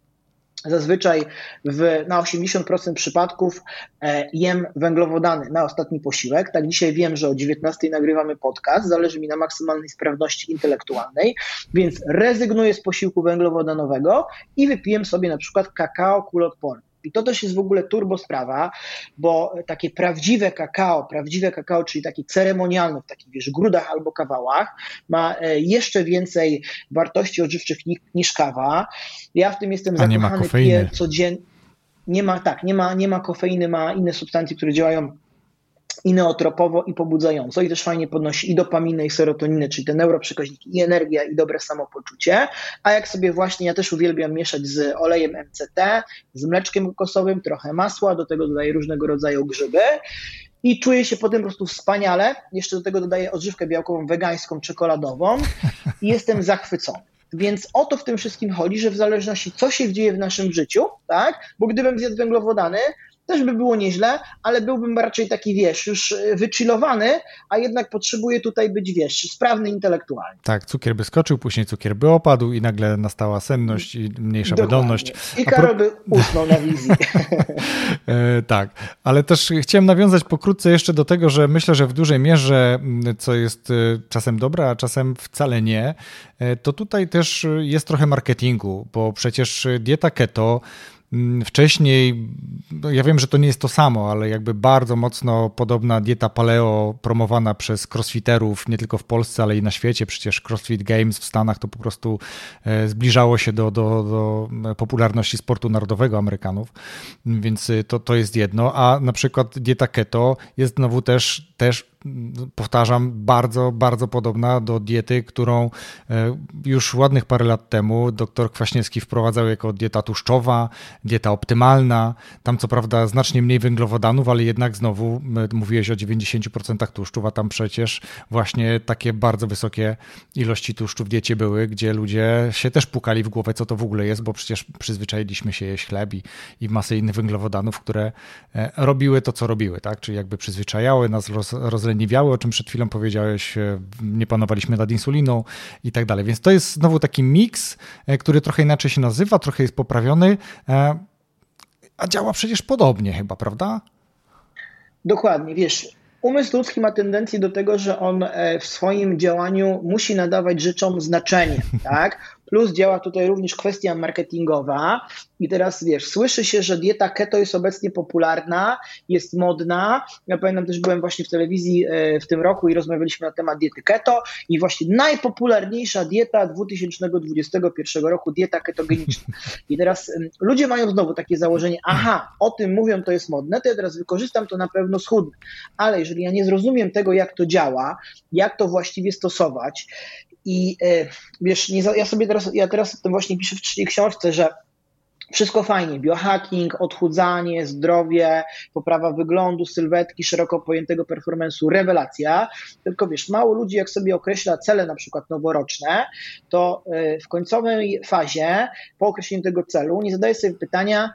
Zazwyczaj w, na 80% przypadków e, jem węglowodany na ostatni posiłek. Tak dzisiaj wiem, że o 19 nagrywamy podcast, zależy mi na maksymalnej sprawności intelektualnej, więc rezygnuję z posiłku węglowodanowego i wypiję sobie na przykład kakao kuloodporny. I to też jest w ogóle turbo sprawa, bo takie prawdziwe kakao, prawdziwe kakao, czyli takie ceremonialne w takich, wiesz, grudach albo kawałach, ma e, jeszcze więcej wartości odżywczych niż kawa. Ja w tym jestem zakochany, piję codziennie. Nie ma, tak, nie ma, nie ma kofeiny, ma inne substancje, które działają i neotropowo, i pobudzająco, i też fajnie podnosi i dopaminę, i serotoninę, czyli te neuroprzekaźniki, i energia, i dobre samopoczucie. A jak sobie właśnie, ja też uwielbiam mieszać z olejem MCT, z mleczkiem kokosowym, trochę masła, do tego dodaję różnego rodzaju grzyby i czuję się potem po prostu wspaniale. Jeszcze do tego dodaję odżywkę białkową wegańską, czekoladową i jestem zachwycony. Więc o to w tym wszystkim chodzi, że w zależności co się dzieje w naszym życiu, tak? Bo gdybym zjadł węglowodany, też by było nieźle, ale byłbym raczej taki, wiesz, już e, wychillowany, a jednak potrzebuję tutaj być, wiesz, sprawny intelektualnie. Tak, cukier by skoczył, później cukier by opadł i nagle nastała senność i mniejsza Dokładnie. wydolność. I Karol pro... by usnął na wizji. e, tak, ale też chciałem nawiązać pokrótce jeszcze do tego, że myślę, że w dużej mierze, co jest e, czasem dobre, a czasem wcale nie, to tutaj też jest trochę marketingu, bo przecież dieta keto wcześniej, no ja wiem, że to nie jest to samo, ale jakby bardzo mocno podobna dieta paleo promowana przez crossfiterów nie tylko w Polsce, ale i na świecie. Przecież CrossFit Games w Stanach to po prostu e, zbliżało się do, do, do popularności sportu narodowego Amerykanów, więc to, to jest jedno. A na przykład dieta keto jest znowu też, też powtarzam, bardzo, bardzo podobna do diety, którą e, już ładnych parę lat temu dr Kwaśniewski wprowadzał jako dieta tłuszczowa, dieta optymalna. Tam co prawda znacznie mniej węglowodanów, ale jednak znowu mówiłeś o 90% tłuszczów, a tam przecież właśnie takie bardzo wysokie ilości tłuszczu w diecie były, gdzie ludzie się też pukali w głowę, co to w ogóle jest, bo przecież przyzwyczailiśmy się jeść chleb i, i masę innych węglowodanów, które e, robiły to, co robiły, tak? Czyli jakby przyzwyczajały nas, roz, rozleniwiały, o czym przed chwilą powiedziałeś, e, nie panowaliśmy nad insuliną i tak dalej. Więc to jest znowu taki miks, e, który trochę inaczej się nazywa, trochę jest poprawiony, a działa przecież podobnie chyba, prawda? Dokładnie, wiesz, umysł ludzki ma tendencję do tego, że on w swoim działaniu musi nadawać rzeczom znaczenie, tak? Plus działa tutaj również kwestia marketingowa. I teraz wiesz, słyszy się, że dieta keto jest obecnie popularna, jest modna. Ja pamiętam też byłem właśnie w telewizji e, w tym roku i rozmawialiśmy na temat diety keto i właśnie najpopularniejsza dieta 2021 roku, dieta ketogeniczna. I teraz ludzie mają znowu takie założenie, aha, o tym mówią, to jest modne, to ja teraz wykorzystam to na pewno schudnę. Ale jeżeli ja nie zrozumiem tego, jak to działa, jak to właściwie stosować, i e, wiesz, nie, ja sobie teraz, ja teraz właśnie piszę w trzeciej książce, że wszystko fajnie, biohacking, odchudzanie, zdrowie, poprawa wyglądu, sylwetki, szeroko pojętego performance'u, rewelacja. Tylko wiesz, mało ludzi jak sobie określa cele na przykład noworoczne, to e, w końcowej fazie, po określeniu tego celu, nie zadaje sobie pytania,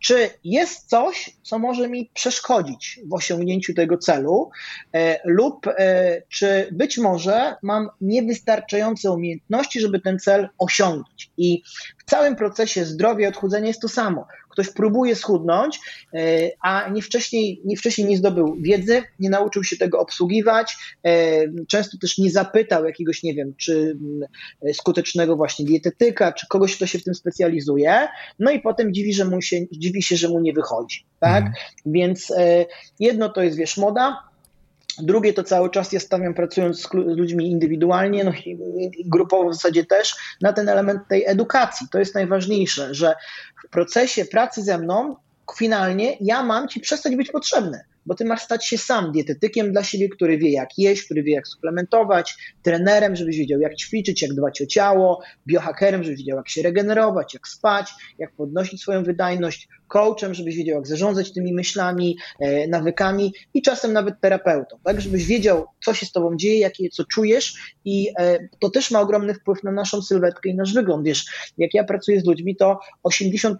czy jest coś, co może mi przeszkodzić w osiągnięciu tego celu, e, lub e, czy być może mam niewystarczające umiejętności, żeby ten cel osiągnąć? I w całym procesie zdrowia i odchudzenia jest to samo ktoś próbuje schudnąć, e, a nie wcześniej, nie wcześniej nie zdobył wiedzy, nie nauczył się tego obsługiwać, e, często też nie zapytał jakiegoś, nie wiem, czy mm, skutecznego właśnie dietetyka, czy kogoś, kto się w tym specjalizuje, no i potem dziwi, że mu się, dziwi się, że mu nie wychodzi, tak? Mhm. Więc e, jedno to jest, wiesz, moda, Drugie to cały czas ja stawiam, pracując z ludźmi indywidualnie, no i grupowo w zasadzie też, na ten element tej edukacji. To jest najważniejsze, że w procesie pracy ze mną finalnie ja mam ci przestać być potrzebny bo ty masz stać się sam dietetykiem dla siebie, który wie jak jeść, który wie jak suplementować, trenerem, żebyś wiedział jak ćwiczyć, jak dbać o ciało, biohackerem, żebyś wiedział jak się regenerować, jak spać, jak podnosić swoją wydajność, coachem, żebyś wiedział jak zarządzać tymi myślami, e, nawykami i czasem nawet terapeutą, tak, żebyś wiedział co się z tobą dzieje, jakie, co czujesz i e, to też ma ogromny wpływ na naszą sylwetkę i nasz wygląd, wiesz, jak ja pracuję z ludźmi, to 80%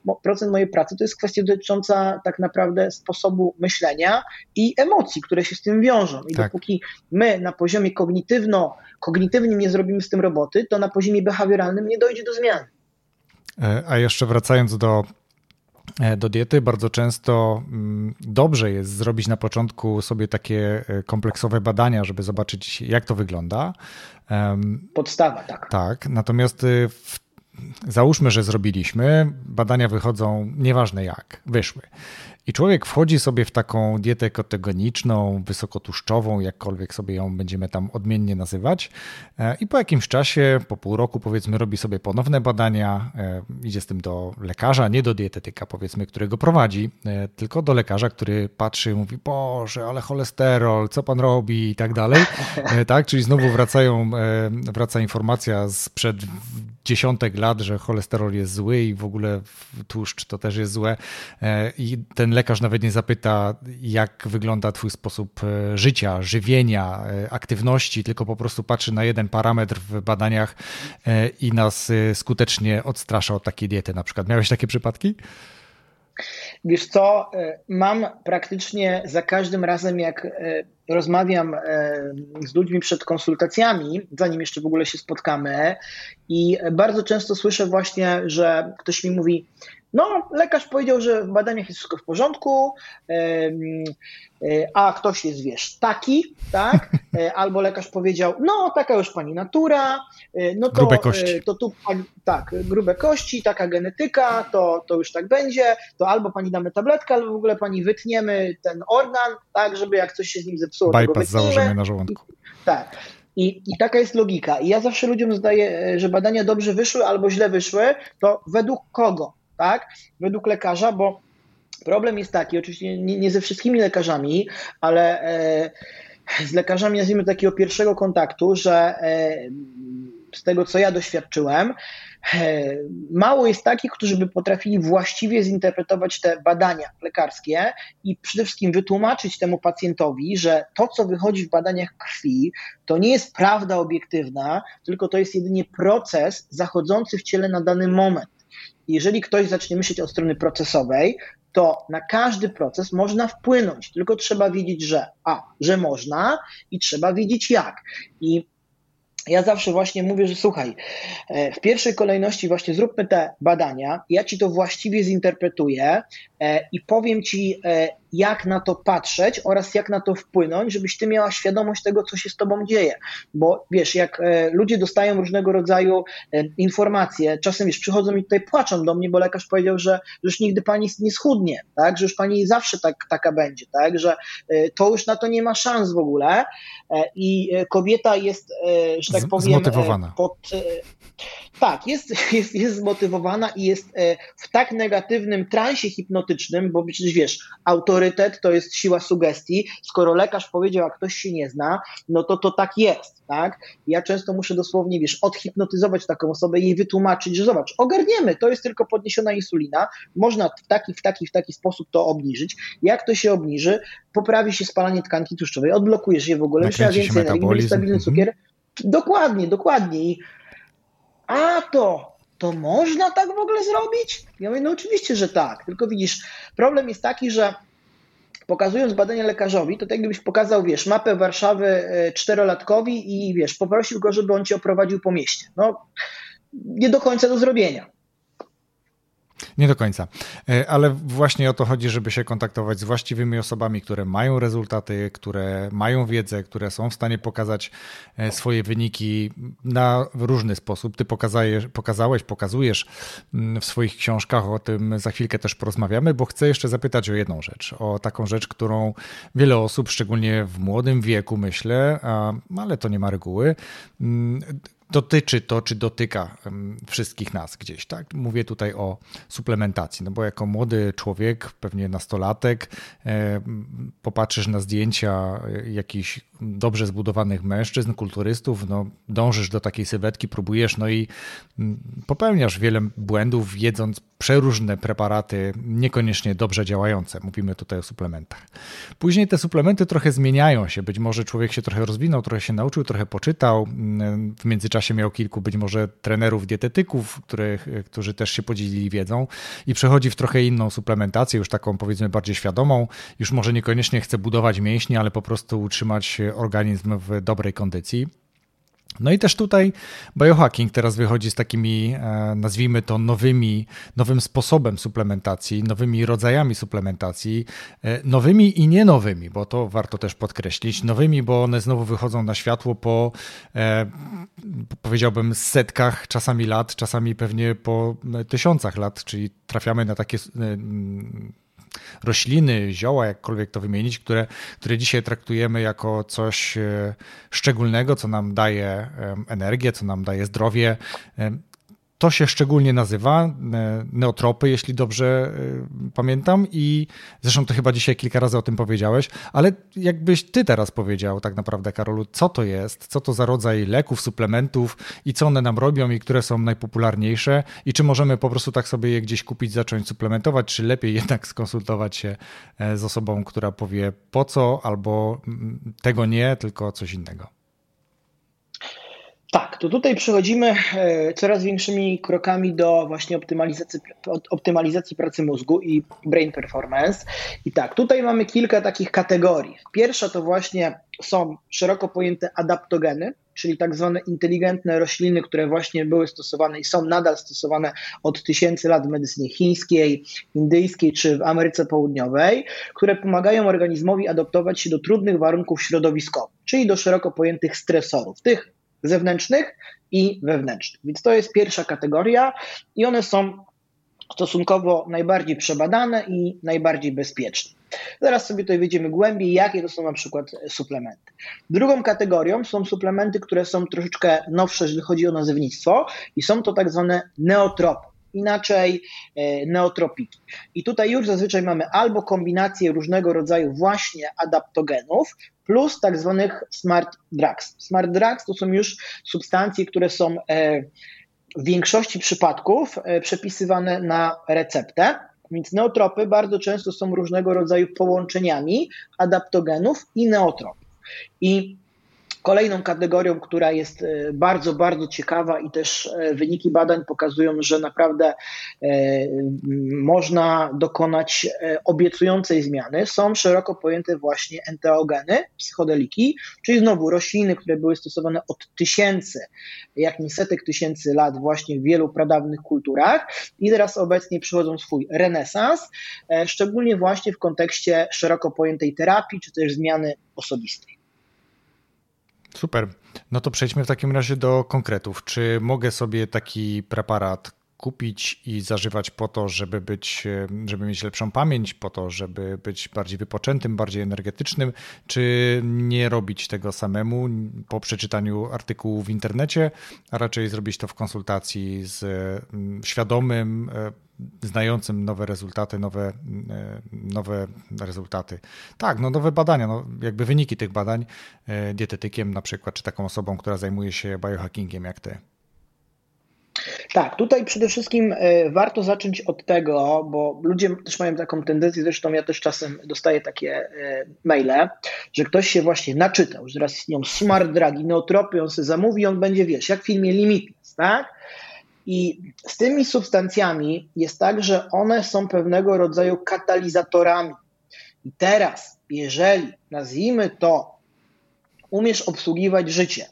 mojej pracy to jest kwestia dotycząca tak naprawdę sposobu myślenia, i emocji, które się z tym wiążą. I tak. dopóki my na poziomie kognitywno, kognitywnym nie zrobimy z tym roboty, to na poziomie behawioralnym nie dojdzie do zmian. E, a jeszcze wracając do e, do diety bardzo często mm, dobrze jest zrobić na początku sobie takie e, kompleksowe badania, żeby zobaczyć, jak to wygląda. Podstawa, tak. Tak, natomiast w, załóżmy, że zrobiliśmy, badania wychodzą, nieważne jak, wyszły. I człowiek wchodzi sobie w taką dietę ketogeniczną, wysokotłuszczową, jakkolwiek sobie ją będziemy tam odmiennie nazywać. E, I po jakimś czasie, po pół roku, powiedzmy, robi sobie ponowne badania, e, idzie z tym do lekarza, nie do dietetyka, powiedzmy, którego prowadzi, e, tylko do lekarza, który patrzy i mówi: Boże, ale cholesterol, co pan robi i tak dalej. Tak, czyli znowu wracają, wraca informacja sprzed dziesiątek lat, że cholesterol jest zły i w ogóle tłuszcz to też jest złe. I ten lekarz nawet nie zapyta, jak wygląda Twój sposób e, życia, żywienia, e, aktywności, tylko po prostu patrzy na jeden parametr w badaniach e, i nas skutecznie odstrasza od takiej diety. Na przykład miałeś takie przypadki? Wiesz co, mam praktycznie za każdym razem, jak rozmawiam z ludźmi przed konsultacjami, zanim jeszcze w ogóle się spotkamy, i bardzo często słyszę właśnie, że ktoś mi mówi: no, lekarz powiedział, że w badaniach jest wszystko w porządku, e, a ktoś jest, wiesz, taki, tak? E, albo lekarz powiedział, no, taka już pani natura, e, no to, grube kości. to tu, tak, grube kości, taka genetyka, to, to już tak będzie, to albo pani damy tabletkę, albo w ogóle pani wytniemy ten organ, tak, żeby jak coś się z nim zepsuło, Bypass założymy na żołądku. Tak. I, I taka jest logika. I ja zawsze ludziom zdaję, że badania dobrze wyszły albo źle wyszły, to według kogo? Tak? Według lekarza, bo problem jest taki, oczywiście nie, nie ze wszystkimi lekarzami, ale e, z lekarzami, nazwijmy takiego pierwszego kontaktu, że e, z tego co ja doświadczyłem, e, mało jest takich, którzy by potrafili właściwie zinterpretować te badania lekarskie i przede wszystkim wytłumaczyć temu pacjentowi, że to, co wychodzi w badaniach krwi, to nie jest prawda obiektywna, tylko to jest jedynie proces zachodzący w ciele na dany moment. Jeżeli ktoś zacznie myśleć od strony procesowej, to na każdy proces można wpłynąć, tylko trzeba wiedzieć, że a, że można i trzeba wiedzieć jak. I ja zawsze właśnie mówię, że słuchaj, e, w pierwszej kolejności właśnie zróbmy te badania, ja ci to właściwie zinterpretuję e, i powiem ci, e, jak na to patrzeć oraz jak na to wpłynąć, żebyś ty miała świadomość tego, co się z tobą dzieje. Bo wiesz, jak ludzie dostają różnego rodzaju informacje, czasem wiesz, przychodzą i tutaj płaczą do mnie, bo lekarz powiedział, że, że już nigdy pani nie schudnie, tak? że już pani zawsze tak, taka będzie, tak? że to już na to nie ma szans w ogóle i kobieta jest, że tak powiem, zmotywowana. Pod, tak, jest, jest, jest zmotywowana i jest e, w tak negatywnym transie hipnotycznym, bo przecież wiesz, autorytet to jest siła sugestii. Skoro lekarz powiedział, a ktoś się nie zna, no to to tak jest, tak? Ja często muszę dosłownie, wiesz, odhipnotyzować taką osobę i jej wytłumaczyć, że zobacz, ogarniemy, to jest tylko podniesiona insulina, można w taki, w taki, w taki sposób to obniżyć. Jak to się obniży, poprawi się spalanie tkanki tłuszczowej, odblokujesz je w ogóle, miała więcej energii, stabilny mhm. cukier. Dokładnie, dokładnie. I a to, to można tak w ogóle zrobić? Ja mówię, no oczywiście, że tak. Tylko widzisz, problem jest taki, że pokazując badania lekarzowi, to tak jakbyś pokazał, wiesz, mapę Warszawy e, czterolatkowi i wiesz, poprosił go, żeby on cię oprowadził po mieście. No, nie do końca do zrobienia. Nie do końca. E, ale właśnie o to chodzi, żeby się kontaktować z właściwymi osobami, które mają rezultaty, które mają wiedzę, które są w stanie pokazać e, swoje wyniki na różny sposób. Ty pokazałeś, pokazujesz mm, w swoich książkach, o tym za chwilkę też porozmawiamy, bo chcę jeszcze zapytać o jedną rzecz, o taką rzecz, którą wiele osób, szczególnie w młodym wieku, myślę, ale to nie ma reguły, mm, dotyczy to, czy dotyka wszystkich nas gdzieś, tak? Mówię tutaj o suplementacji, no bo jako młody człowiek, pewnie nastolatek, e, popatrzysz na zdjęcia jakichś dobrze zbudowanych mężczyzn, kulturystów, no dążysz do takiej sylwetki, próbujesz, no i popełniasz wiele błędów, jedząc przeróżne preparaty, niekoniecznie dobrze działające. Mówimy tutaj o suplementach. Później te suplementy trochę zmieniają się, być może człowiek się trochę rozwinął, trochę się nauczył, trochę poczytał, w międzyczasie czasie miał kilku być może trenerów dietetyków, których, którzy też się podzielili wiedzą i przechodzi w trochę inną suplementację, już taką powiedzmy bardziej świadomą. Już może niekoniecznie chce budować mięśnie, ale po prostu utrzymać organizm w dobrej kondycji. No i też tutaj biohacking teraz wychodzi z takimi, e, nazwijmy to, nowymi, nowym sposobem suplementacji, nowymi rodzajami suplementacji, e, nowymi i nie nowymi, bo to warto też podkreślić. Nowymi, bo one znowu wychodzą na światło po, e, powiedziałbym, setkach czasami lat, czasami pewnie po tysiącach lat, czyli trafiamy na takie rośliny, zioła, jakkolwiek to wymienić, które, które dzisiaj traktujemy jako coś e, szczególnego, co nam daje energię, co nam daje zdrowie. To się szczególnie nazywa e, neotropy, jeśli dobrze e, pamiętam, i zresztą to chyba dzisiaj kilka razy o tym powiedziałeś, ale jakbyś ty teraz powiedział, tak naprawdę, Karolu, co to jest, co to za rodzaj leków, suplementów i co one nam robią i które są najpopularniejsze, i czy możemy po prostu tak sobie je gdzieś kupić, zacząć suplementować, czy lepiej jednak skonsultować się e, z osobą, która powie po co, albo mm, tego nie, tylko coś innego. Tak, to tutaj przechodzimy e, coraz większymi krokami do właśnie optymalizacji, optymalizacji pracy mózgu i brain performance. I tak, tutaj mamy kilka takich kategorii. Pierwsza to właśnie są szeroko pojęte adaptogeny, czyli tak zwane inteligentne rośliny, które właśnie były stosowane i są nadal stosowane od tysięcy lat w medycynie chińskiej, indyjskiej czy w Ameryce Południowej, które pomagają organizmowi adaptować się do trudnych warunków środowiskowych, czyli do szeroko pojętych stresorów, tych zewnętrznych i wewnętrznych. Więc to jest pierwsza kategoria i one są stosunkowo najbardziej przebadane i najbardziej bezpieczne. Zaraz sobie tutaj wyjdziemy głębiej, jakie to są na przykład suplementy. Drugą kategorią są suplementy, które są troszeczkę nowsze, jeżeli chodzi o nazewnictwo i są to tak zwane neotropy inaczej e, neotropiki. I tutaj już zazwyczaj mamy albo kombinację różnego rodzaju właśnie adaptogenów, plus tak zwanych smart drugs. Smart drugs to są już substancje, które są w większości przypadków przepisywane na receptę. Więc neotropy bardzo często są różnego rodzaju połączeniami adaptogenów i neotropów. I Kolejną kategorią, która jest e, bardzo, bardzo ciekawa i też e, wyniki badań pokazują, że naprawdę e, można dokonać obiecującej zmiany, są szeroko pojęte właśnie enteogeny, psychodeliki, czyli znowu rośliny, które były stosowane od tysięcy, jak nie setek tysięcy lat właśnie w wielu pradawnych kulturach i teraz obecnie przychodzą swój renesans, szczególnie właśnie w kontekście szeroko pojętej terapii, czy też zmiany osobistej. Super. No to przejdźmy w takim razie do konkretów. Czy mogę sobie taki preparat kupić i zażywać po to, żeby być, żeby mieć lepszą pamięć, po to, żeby być bardziej wypoczętym, bardziej energetycznym, czy nie robić tego samemu po przeczytaniu artykułu w internecie, a raczej zrobić to w konsultacji z mm, świadomym, e, znającym nowe rezultaty, nowe, e, nowe rezultaty. Tak, no nowe badania, no jakby wyniki tych badań e, dietetykiem na przykład, czy taką osobą, która zajmuje się biohackingiem jak ty. Tak, tutaj przede wszystkim e, warto zacząć od tego, bo ludzie też mają taką tendencję, zresztą ja też czasem dostaję takie maile, że ktoś się właśnie naczytał, że teraz istnieją smart dragi, neotropy, on sobie zamówi, on będzie, wiesz, jak w filmie Limitless, tak? I z tymi substancjami jest tak, że one są pewnego rodzaju katalizatorami. I teraz, jeżeli nazwijmy to, umiesz obsługiwać życie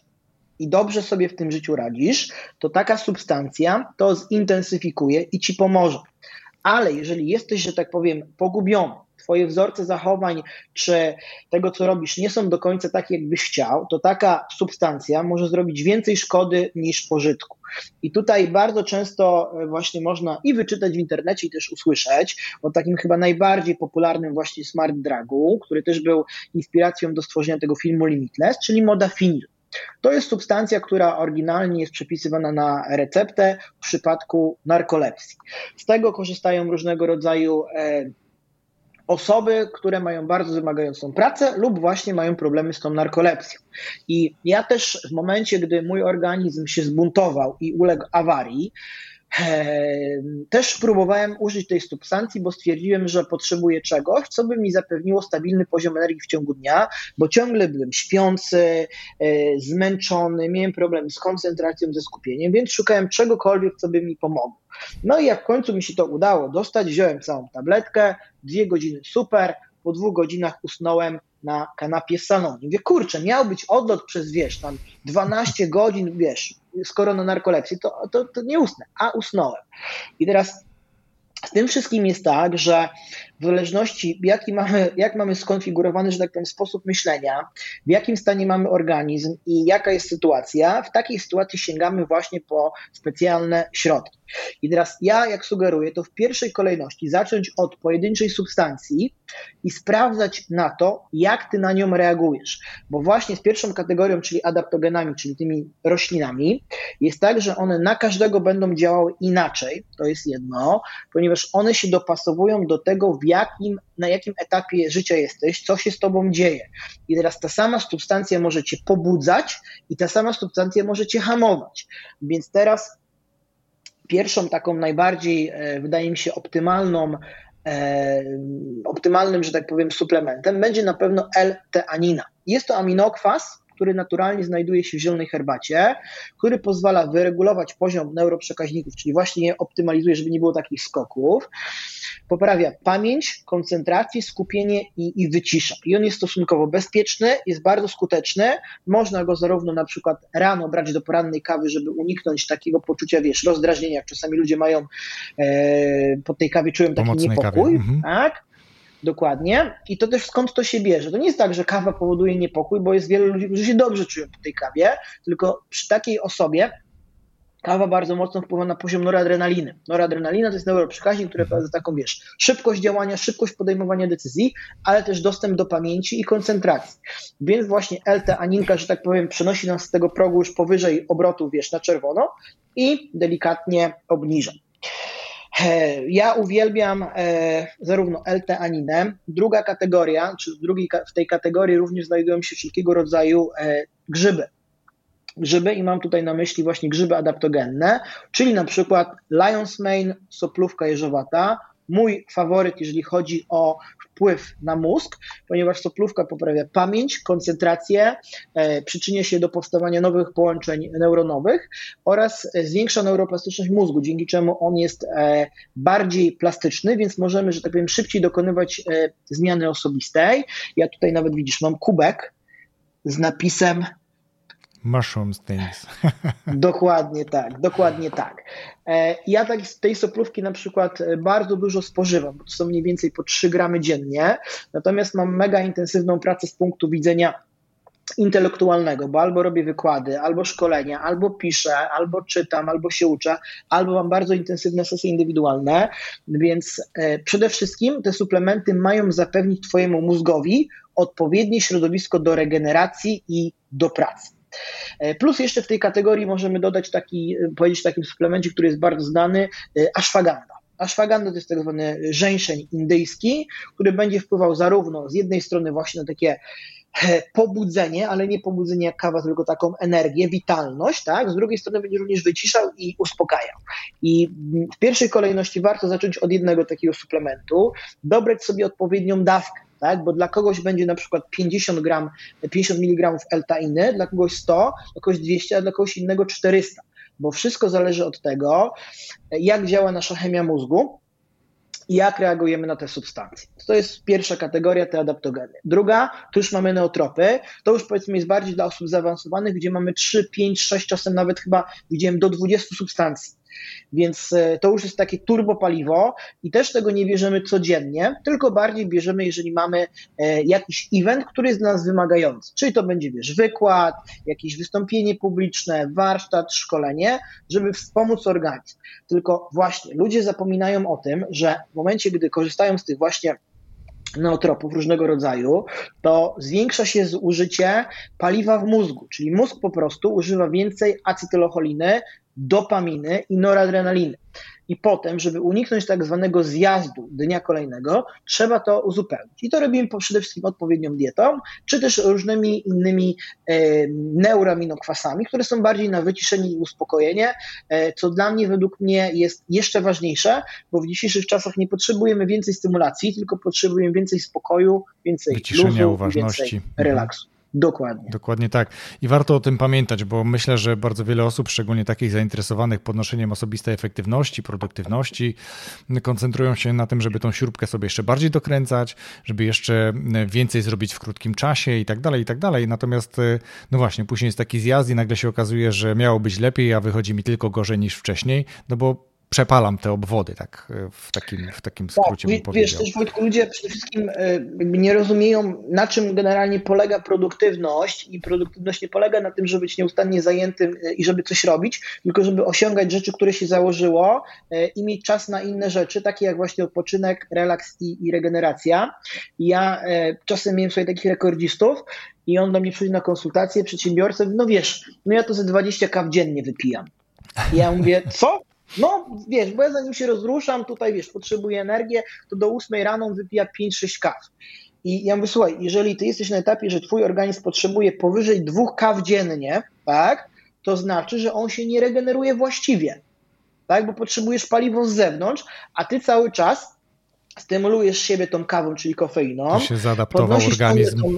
i dobrze sobie w tym życiu radzisz, to taka substancja to zintensyfikuje i ci pomoże. Ale jeżeli jesteś, że tak powiem, pogubiony, Twoje wzorce zachowań czy tego, co robisz, nie są do końca takie, jakbyś chciał, to taka substancja może zrobić więcej szkody niż pożytku. I tutaj bardzo często e, właśnie można i wyczytać w internecie, i też usłyszeć o takim chyba najbardziej popularnym właśnie smart drugu, który też był inspiracją do stworzenia tego filmu Limitless, czyli modafinil. To jest substancja, która oryginalnie jest przepisywana na receptę w przypadku narkolepsji. Z tego korzystają różnego rodzaju e, osoby, które mają bardzo wymagającą pracę lub właśnie mają problemy z tą narkolepsją. I ja też w momencie, gdy mój organizm się zbuntował i uległ awarii, też próbowałem użyć tej substancji, bo stwierdziłem, że potrzebuję czegoś, co by mi zapewniło stabilny poziom energii w ciągu dnia, bo ciągle byłem śpiący, e, zmęczony, miałem problem z koncentracją, ze skupieniem, więc szukałem czegokolwiek, co by mi pomogło. No i jak w końcu mi się to udało dostać, wziąłem całą tabletkę, dwie godziny super, po dwóch godzinach usnąłem na kanapie salonu. Mówię, kurczę, miał być odlot przez, wiesz, tam 12 godzin, wiesz, skoro na narkolepsji, to, to, to nie usnę, a usnąłem. I teraz z tym wszystkim jest tak, że w zależności jaki mamy, jak mamy skonfigurowany, że tak powiem, sposób myślenia, w jakim stanie mamy organizm i jaka jest sytuacja, w takiej sytuacji sięgamy właśnie po specjalne środki. I teraz ja, jak sugeruję, to w pierwszej kolejności zacząć od pojedynczej substancji i sprawdzać na to, jak ty na nią reagujesz. Bo właśnie z pierwszą kategorią, czyli adaptogenami, czyli tymi roślinami, jest tak, że one na każdego będą działały inaczej, to jest jedno, ponieważ one się dopasowują do tego, w jakim, na jakim etapie życia jesteś, co się z tobą dzieje. I teraz ta sama substancja może cię pobudzać i ta sama substancja może cię hamować. Więc teraz pierwszą taką najbardziej, e, wydaje mi się, optymalną e, optymalnym, że tak powiem, suplementem będzie na pewno L-teanina. Jest to aminokwas, który naturalnie znajduje się w zielonej herbacie, który pozwala wyregulować poziom neuroprzekaźników, czyli właśnie je optymalizuje, żeby nie było takich skoków. Poprawia pamięć, koncentrację, skupienie i, i wycisza. I on jest stosunkowo bezpieczny, jest bardzo skuteczny. Można go zarówno na przykład rano brać do porannej kawy, żeby uniknąć takiego poczucia, wiesz, rozdrażnienia, jak czasami ludzie mają e, po tej kawie czują taki niepokój, mhm. tak? Dokładnie. I to też skąd to się bierze. To nie jest tak, że kawa powoduje niepokój, bo jest wiele ludzi, którzy się dobrze czują po tej kawie, tylko przy takiej osobie kawa bardzo mocno wpływa na poziom noradrenaliny. Noradrenalina to jest neuroprzekaźnik, który wprowadza taką, wiesz, szybkość działania, szybkość podejmowania decyzji, ale też dostęp do pamięci i koncentracji. Więc właśnie L-teaninka, że tak powiem, przenosi nas z tego progu już powyżej obrotów, wiesz, na czerwono i delikatnie obniża. Ja uwielbiam zarówno L-teaninę. Druga kategoria, czy w, drugiej, w tej kategorii również znajdują się wszelkiego rodzaju grzyby grzyby i mam tutaj na myśli właśnie grzyby adaptogenne, czyli na przykład Lion's Mane, soplówka jeżowata, mój faworyt, jeżeli chodzi o wpływ na mózg, ponieważ soplówka poprawia pamięć, koncentrację, e, przyczynia się do powstawania nowych połączeń neuronowych oraz zwiększa neuroplastyczność mózgu, dzięki czemu on jest e, bardziej plastyczny, więc możemy, że tak powiem, szybciej dokonywać e, zmiany osobistej. Ja tutaj nawet widzisz, mam kubek z napisem Mushroom things. Dokładnie tak, dokładnie tak. E, ja tak z tej soplówki na przykład e, bardzo dużo spożywam, bo to są mniej więcej po 3 gramy dziennie, natomiast mam mega intensywną pracę z punktu widzenia intelektualnego, bo albo robię wykłady, albo szkolenia, albo piszę, albo czytam, albo się uczę, albo mam bardzo intensywne sesje indywidualne, więc e, przede wszystkim te suplementy mają zapewnić Twojemu mózgowi odpowiednie środowisko do regeneracji i do pracy. E, plus jeszcze w tej kategorii możemy dodać taki, e, powiedzieć takim suplemencie, który jest bardzo znany, e, ashwagandha. Ashwagandha to jest tak zwany żeńszeń indyjski, który będzie wpływał zarówno z jednej strony właśnie na takie pobudzenie, ale nie pobudzenie jak kawa, tylko taką energię, witalność, tak? Z drugiej strony będzie również wyciszał i uspokajał. I w pierwszej kolejności warto zacząć od jednego takiego suplementu, dobrać sobie odpowiednią dawkę tak? Bo dla kogoś będzie na przykład 50 gram, 50 mg L-tainy, dla kogoś 100, dla kogoś 200, a dla kogoś innego 400. Bo wszystko zależy od tego, jak działa nasza chemia mózgu, jak reagujemy na te substancje. To jest pierwsza kategoria, te adaptogeny. Druga, tu już mamy neotropy, to już powiedzmy jest bardziej dla osób zaawansowanych, gdzie mamy 3, 5, 6, czasem nawet chyba widziałem do 20 substancji. Więc e, to już jest takie turbopaliwo i też tego nie bierzemy codziennie, tylko bardziej bierzemy, jeżeli mamy e, jakiś event, który jest dla nas wymagający. Czyli to będzie, wiesz, wykład, jakieś wystąpienie publiczne, warsztat, szkolenie, żeby wspomóc organizm. Tylko właśnie ludzie zapominają o tym, że w momencie, gdy korzystają z tych właśnie neotropów różnego rodzaju, to zwiększa się zużycie paliwa w mózgu, czyli mózg po prostu używa więcej acetylocholiny, dopaminy i noradrenaliny. I potem, żeby uniknąć tak zwanego zjazdu dnia kolejnego, trzeba to uzupełnić. I to robimy przede wszystkim odpowiednią dietą, czy też różnymi innymi e, neuroaminokwasami, które są bardziej na wyciszenie i uspokojenie, e, co dla mnie, według mnie, jest jeszcze ważniejsze, bo w dzisiejszych czasach nie potrzebujemy więcej stymulacji, tylko potrzebujemy więcej spokoju, więcej Wyciszenia, luzu, uważności. więcej relaksu. Dokładnie. Dokładnie tak. I warto o tym pamiętać, bo myślę, że bardzo wiele osób, szczególnie takich zainteresowanych podnoszeniem osobistej efektywności, produktywności, koncentrują się na tym, żeby tą śrubkę sobie jeszcze bardziej dokręcać, żeby jeszcze więcej zrobić w krótkim czasie i tak dalej, i tak dalej. Natomiast, no właśnie, później jest taki zjazd i nagle się okazuje, że miało być lepiej, a wychodzi mi tylko gorzej niż wcześniej, no bo przepalam te obwody, tak w takim, w takim skrócie tak, bym powiedział. Wiesz, też Wojtku, ludzie przede wszystkim e, nie rozumieją, na czym generalnie polega produktywność i produktywność nie polega na tym, żeby być nieustannie zajętym e, i żeby coś robić, tylko żeby osiągać rzeczy, które się założyło e, i mieć czas na inne rzeczy, takie jak właśnie odpoczynek, relaks i, i regeneracja. Ja czasem miałem sobie takich rekordzistów i on do mnie przychodzi na konsultację, przedsiębiorca, no wiesz, no ja to ze 20 kaw dziennie wypijam. I ja mówię, co? No, wiesz, bo ja zanim się rozruszam, tutaj wiesz, potrzebuję energię, to do 8 rano wypija 5-6 kaw. I ja mówię, słuchaj, jeżeli ty jesteś na etapie, że twój organizm potrzebuje powyżej dwóch kaw dziennie, tak, to znaczy, że on się nie regeneruje właściwie, tak, bo potrzebujesz paliwo z zewnątrz, a ty cały czas stymulujesz siebie tą kawą, czyli kofeiną. To się zaadaptował organizm. Tą,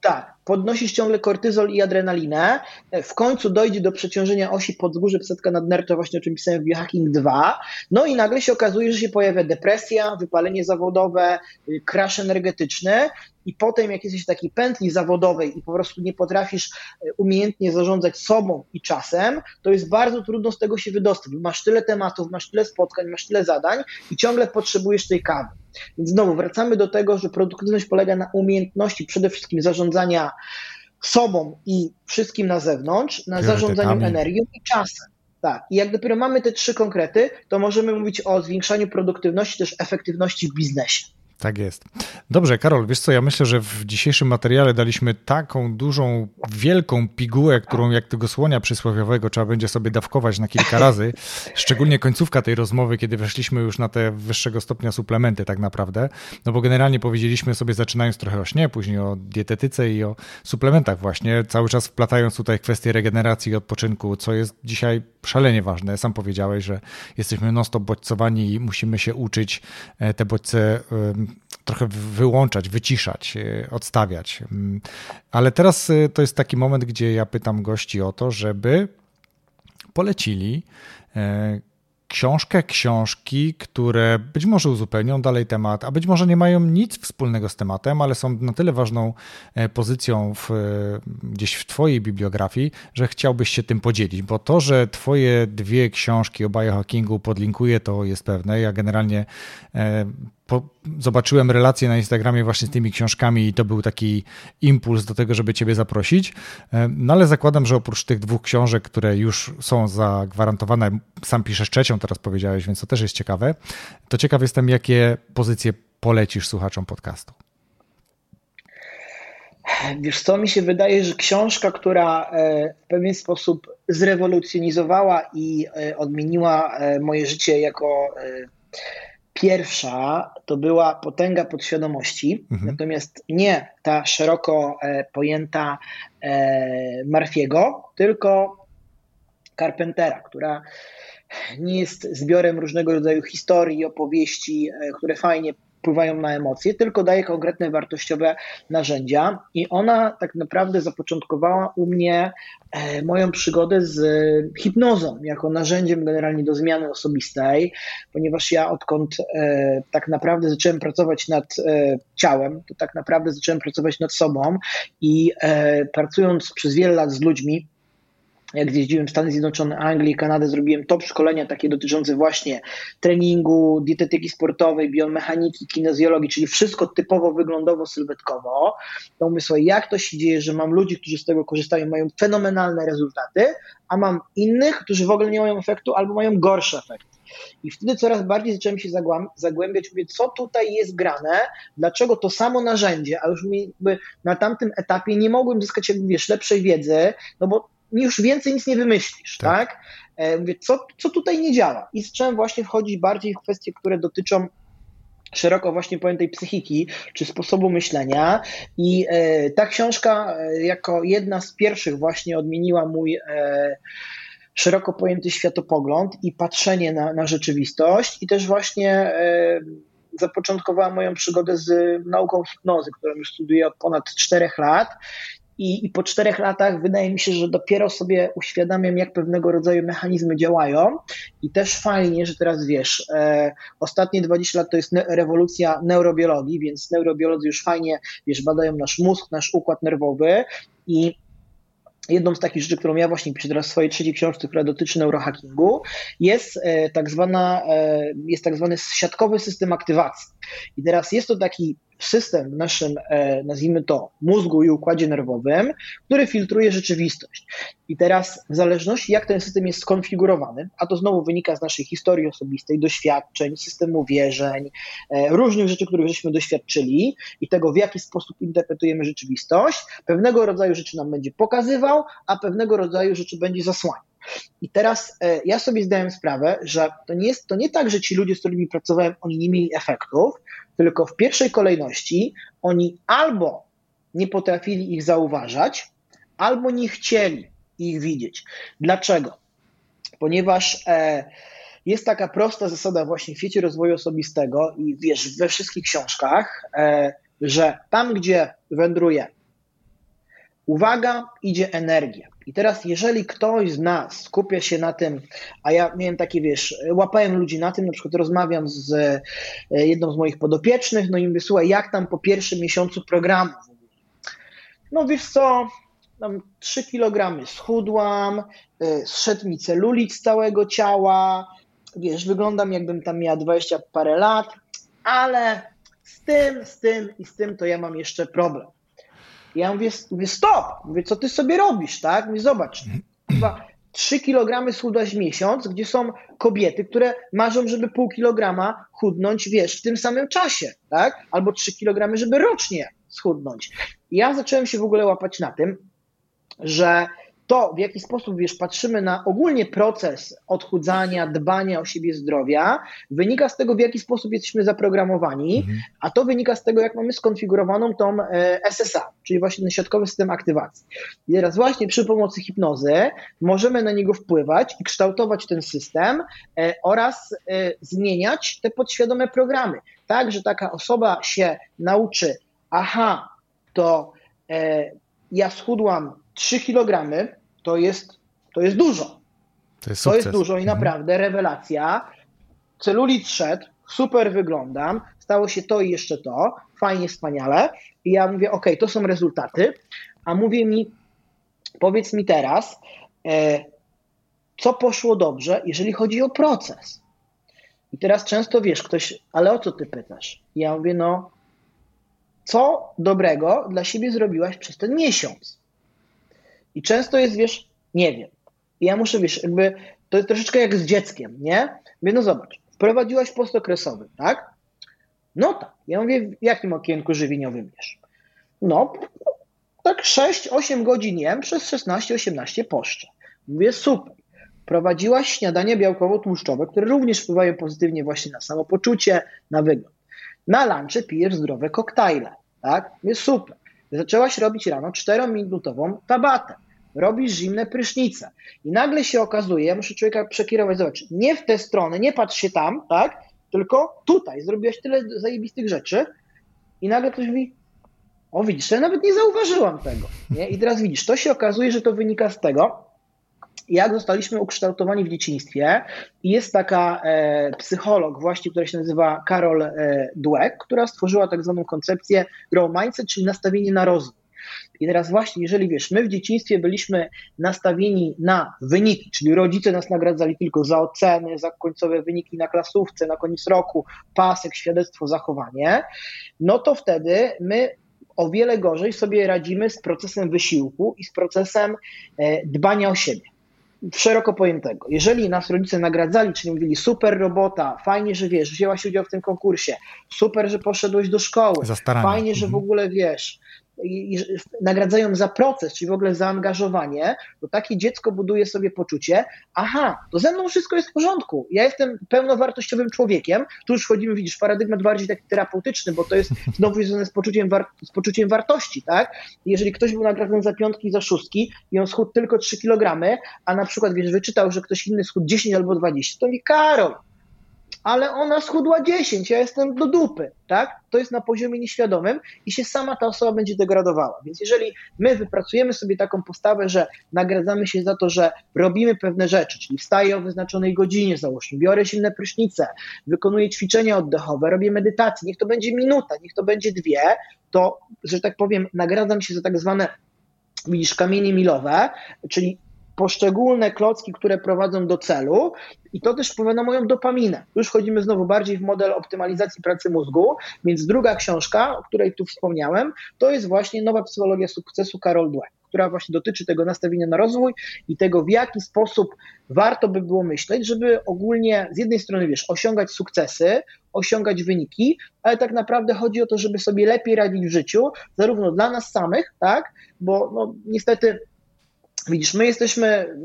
tak, podnosisz ciągle kortyzol i adrenalinę, w końcu dojdzie do przeciążenia osi podwzgórze psetka nadnercza, właśnie o czym pisałem w Biohacking 2, no i nagle się okazuje, że się pojawia depresja, wypalenie zawodowe, y, crash energetyczny i potem jak jesteś w takiej pętli zawodowej i po prostu nie potrafisz y, umiejętnie zarządzać sobą i czasem, to jest bardzo trudno z tego się wydostać. Masz tyle tematów, masz tyle spotkań, masz tyle zadań i ciągle potrzebujesz tej kawy. Więc znowu wracamy do tego, że produktywność polega na umiejętności przede wszystkim zarządzania sobą i wszystkim na zewnątrz, na zarządzaniu energią i czasem. Tak. I jak dopiero mamy te trzy konkrety, to możemy mówić o zwiększaniu produktywności, też efektywności w biznesie. Tak jest. Dobrze, Karol, wiesz co, ja myślę, że w dzisiejszym materiale daliśmy taką dużą, wielką pigułę, którą jak tego słonia przysłowiowego trzeba będzie sobie dawkować na kilka razy. Szczególnie końcówka tej rozmowy, kiedy weszliśmy już na te wyższego stopnia suplementy tak naprawdę. No bo generalnie powiedzieliśmy sobie, zaczynając trochę o śnie, później o dietetyce i o suplementach właśnie, cały czas wplatając tutaj kwestie regeneracji i odpoczynku, co jest dzisiaj szalenie ważne. Sam powiedziałeś, że jesteśmy non-stop bodźcowani i musimy się uczyć e, te bodźce trochę wyłączać, wyciszać, e, odstawiać. Mm, ale teraz e, to jest taki moment, gdzie ja pytam gości o to, żeby polecili książkę, książki, które być może uzupełnią dalej temat, a być może nie mają nic wspólnego z tematem, ale są na tyle ważną e, pozycją w, gdzieś w Twojej bibliografii, że chciałbyś się tym podzielić, bo to, że Twoje dwie książki o biohackingu podlinkuję, to jest pewne. Ja generalnie e, po, zobaczyłem relacje na Instagramie właśnie z tymi książkami i to był taki impuls do tego, żeby Ciebie zaprosić. E, no ale zakładam, że oprócz tych dwóch książek, które już są zagwarantowane, sam piszesz trzecią, teraz powiedziałeś, więc to też jest ciekawe, to ciekaw jestem, jakie pozycje polecisz słuchaczom podcastu. Wiesz co, mi się wydaje, że książka, która e, w pewien sposób zrewolucjonizowała i e, odmieniła moje życie jako Pierwsza to była potęga podświadomości, mhm. natomiast nie ta szeroko e, pojęta e, Marfiego, tylko Carpentera, która nie jest zbiorem różnego rodzaju historii opowieści, e, które fajnie wpływają na emocje, tylko daje konkretne wartościowe narzędzia. I ona tak naprawdę zapoczątkowała u mnie e, moją przygodę z hipnozą jako narzędziem generalnie do zmiany osobistej, ponieważ ja odkąd e, tak naprawdę zacząłem pracować nad e, ciałem, to tak naprawdę zacząłem pracować nad sobą i pracując przez wiele lat z ludźmi, jak jeździłem w Stany Zjednoczone, Anglii, Kanadę, zrobiłem top szkolenia takie dotyczące właśnie treningu, dietetyki sportowej, biomechaniki, kinezjologii, czyli wszystko typowo wyglądowo, sylwetkowo. To mówię sobie, jak to się dzieje, że mam ludzi, którzy z tego korzystają, mają fenomenalne rezultaty, a mam innych, którzy w ogóle nie mają efektu albo mają gorszy efekt. I wtedy coraz bardziej zacząłem się zagłębiać, mówię, co tutaj jest grane, dlaczego to samo narzędzie, a już na tamtym etapie nie mogłem zyskać, jakby wiesz, lepszej wiedzy, no bo już więcej nic nie wymyślisz, tak? tak? E, mówię, co, co tutaj nie działa? I zacząłem właśnie wchodzić bardziej w kwestie, które dotyczą szeroko właśnie pojętej psychiki czy sposobu myślenia. I e, ta książka e, jako jedna z pierwszych właśnie odmieniła mój e, szeroko pojęty światopogląd i patrzenie na, na rzeczywistość i też właśnie e, zapoczątkowała moją przygodę z nauką hipnozy, którą już studiuję od ponad czterech lat i, I, po czterech latach wydaje mi się, że dopiero sobie uświadamiam, jak pewnego rodzaju mechanizmy działają. I też fajnie, że teraz wiesz, e, ostatnie 20 lat to jest ne rewolucja neurobiologii, więc neurobiolodzy już fajnie wiesz, badają nasz mózg, nasz układ nerwowy. I Jedną z takich rzeczy, którą ja właśnie piszę teraz w swojej trzeciej książce, która dotyczy neurohackingu, jest e, tak, zwana, e, jest tak zwany siatkowy system aktywacji. I teraz jest to taki system w naszym, e, nazwijmy to, mózgu i układzie nerwowym, który filtruje rzeczywistość. I teraz, w zależności jak ten system jest skonfigurowany, a to znowu wynika z naszej historii osobistej, doświadczeń, systemu wierzeń, e, różnych rzeczy, których żeśmy doświadczyli i tego, w jaki sposób interpretujemy rzeczywistość, pewnego rodzaju rzeczy nam będzie pokazywał, a pewnego rodzaju rzeczy będzie zasłaniał. I teraz e, ja sobie zdałem sprawę, że to nie jest to nie tak, że ci ludzie, z którymi pracowałem, oni nie mieli efektów, tylko w pierwszej kolejności oni albo nie potrafili ich zauważać, albo nie chcieli ich widzieć. Dlaczego? Ponieważ e, jest taka prosta zasada właśnie w świecie rozwoju osobistego i wiesz, we wszystkich książkach, e, że tam, gdzie wędruje uwaga, idzie energia. I teraz, jeżeli ktoś z nas skupia się na tym, a ja miałem takie, wiesz, łapałem ludzi na tym, na przykład rozmawiam z e, jedną z moich podopiecznych, no i mówię, słuchaj, jak tam po pierwszym miesiącu programu? No wiesz co, tam 3 kg schudłam, e, zszedł mi celulit z całego ciała, wiesz, wyglądam jakbym tam miała 20 parę lat, ale z tym, z tym i z tym to ja mam jeszcze problem. Ja mówię, mówię, stop, mówię, co ty sobie robisz, tak? Mówię, zobacz, chyba 3 kg schudłaś miesiąc, gdzie są kobiety, które marzą, żeby pół kilograma chudnąć, wiesz, w tym samym czasie, tak? Albo 3 kg, żeby rocznie schudnąć. Ja zacząłem się w ogóle łapać na tym, że to, w jaki sposób wiesz, patrzymy na ogólnie proces odchudzania, dbania o siebie zdrowia, wynika z tego, w jaki sposób jesteśmy zaprogramowani, mhm. a to wynika z tego, jak mamy skonfigurowaną tą e, SSA, czyli właśnie ten środkowy system aktywacji. I teraz właśnie przy pomocy hipnozy możemy na niego wpływać i kształtować ten system e, oraz e, zmieniać te podświadome programy. Tak, że taka osoba się nauczy, aha, to ja schudłam 3 kg, to jest, to jest dużo. To jest, to jest dużo i mhm. naprawdę rewelacja. Celulit szedł, super wyglądam, stało się to i jeszcze to, fajnie, wspaniale. I ja mówię, ok, to są rezultaty, a mówię mi, powiedz mi teraz, e, co poszło dobrze, jeżeli chodzi o proces. I teraz często wiesz, ktoś, ale o co ty pytasz? I ja mówię, no, co dobrego dla siebie zrobiłaś przez ten miesiąc? I często jest, wiesz, nie wiem. I ja muszę, wiesz, jakby to jest troszeczkę jak z dzieckiem, nie? Mówię, no zobacz, wprowadziłaś post okresowy, tak? No tak. Ja mówię, w jakim okienku żywieniowym jesz? No, tak 6-8 godzin jem przez 16-18 poszcze. Mówię, super. Prowadziłaś śniadanie białkowo-tłuszczowe, które również wpływają pozytywnie właśnie na samopoczucie, na wygląd. Na lunche pijesz zdrowe koktajle, tak? Mówię, super. Zaczęłaś robić rano 4-minutową tabatę. Robisz zimne prysznice. I nagle się okazuje, ja muszę człowieka przekierować, zobacz, nie w tę stronę, nie patrz się tam, tak? Tylko tutaj zrobiłaś tyle zajebistych rzeczy i nagle ktoś mówi, o widzisz, ja nawet nie zauważyłam tego. Nie? I teraz widzisz, to się okazuje, że to wynika z tego, jak zostaliśmy ukształtowani w dzieciństwie. Jest taka e, psycholog właśnie, która się nazywa Carol e, Dweck, która stworzyła tak zwaną koncepcję grow mindset, czyli nastawienie na rozwój. I teraz właśnie, jeżeli wiesz, my w dzieciństwie byliśmy nastawieni na wyniki, czyli rodzice nas nagradzali tylko za oceny, za końcowe wyniki na klasówce, na koniec roku, pasek, świadectwo, zachowanie, no to wtedy my o wiele gorzej sobie radzimy z procesem wysiłku i z procesem e, dbania o siebie szeroko pojętego. Jeżeli nas rodzice nagradzali, czyli mówili super robota, fajnie, że wiesz, wzięłaś udział w tym konkursie, super, że poszedłeś do szkoły, fajnie, że w mhm. ogóle wiesz, i, nagradzają za proces, czyli w ogóle zaangażowanie, to takie dziecko buduje sobie poczucie, aha, to ze mną wszystko jest w porządku, ja jestem pełnowartościowym człowiekiem, tu już wchodzimy, widzisz, paradygmat bardziej taki terapeutyczny, bo to jest znowu związane z poczuciem, war, z poczuciem wartości, tak? Jeżeli ktoś był nagradzany za piątki, za szóstki i on schudł tylko 3 kg, a na przykład, wiesz, wyczytał, że ktoś inny schudł 10 albo 20, to mi Karol, ale ona schudła 10, ja jestem do dupy, tak? To jest na poziomie nieświadomym i się sama ta osoba będzie degradowała. Więc jeżeli my wypracujemy sobie taką postawę, że nagradzamy się za to, że robimy pewne rzeczy, czyli wstaję o wyznaczonej godzinie, załóżmy, biorę silne prysznice, wykonuję ćwiczenia oddechowe, robię medytację, niech to będzie minuta, niech to będzie dwie, to, że tak powiem, nagradzam się za tak zwane widzisz, kamienie milowe, czyli poszczególne klocki, które prowadzą do celu i to też wpływa na moją dopaminę. Już wchodzimy znowu bardziej w model optymalizacji pracy mózgu, więc druga książka, o której tu wspomniałem, to jest właśnie Nowa Psychologia Sukcesu Karol Dweck, która właśnie dotyczy tego nastawienia na rozwój i tego, w jaki sposób warto by było myśleć, żeby ogólnie z jednej strony, wiesz, osiągać sukcesy, osiągać wyniki, ale tak naprawdę chodzi o to, żeby sobie lepiej radzić w życiu, zarówno dla nas samych, tak, bo no, niestety Widzisz, my jesteśmy,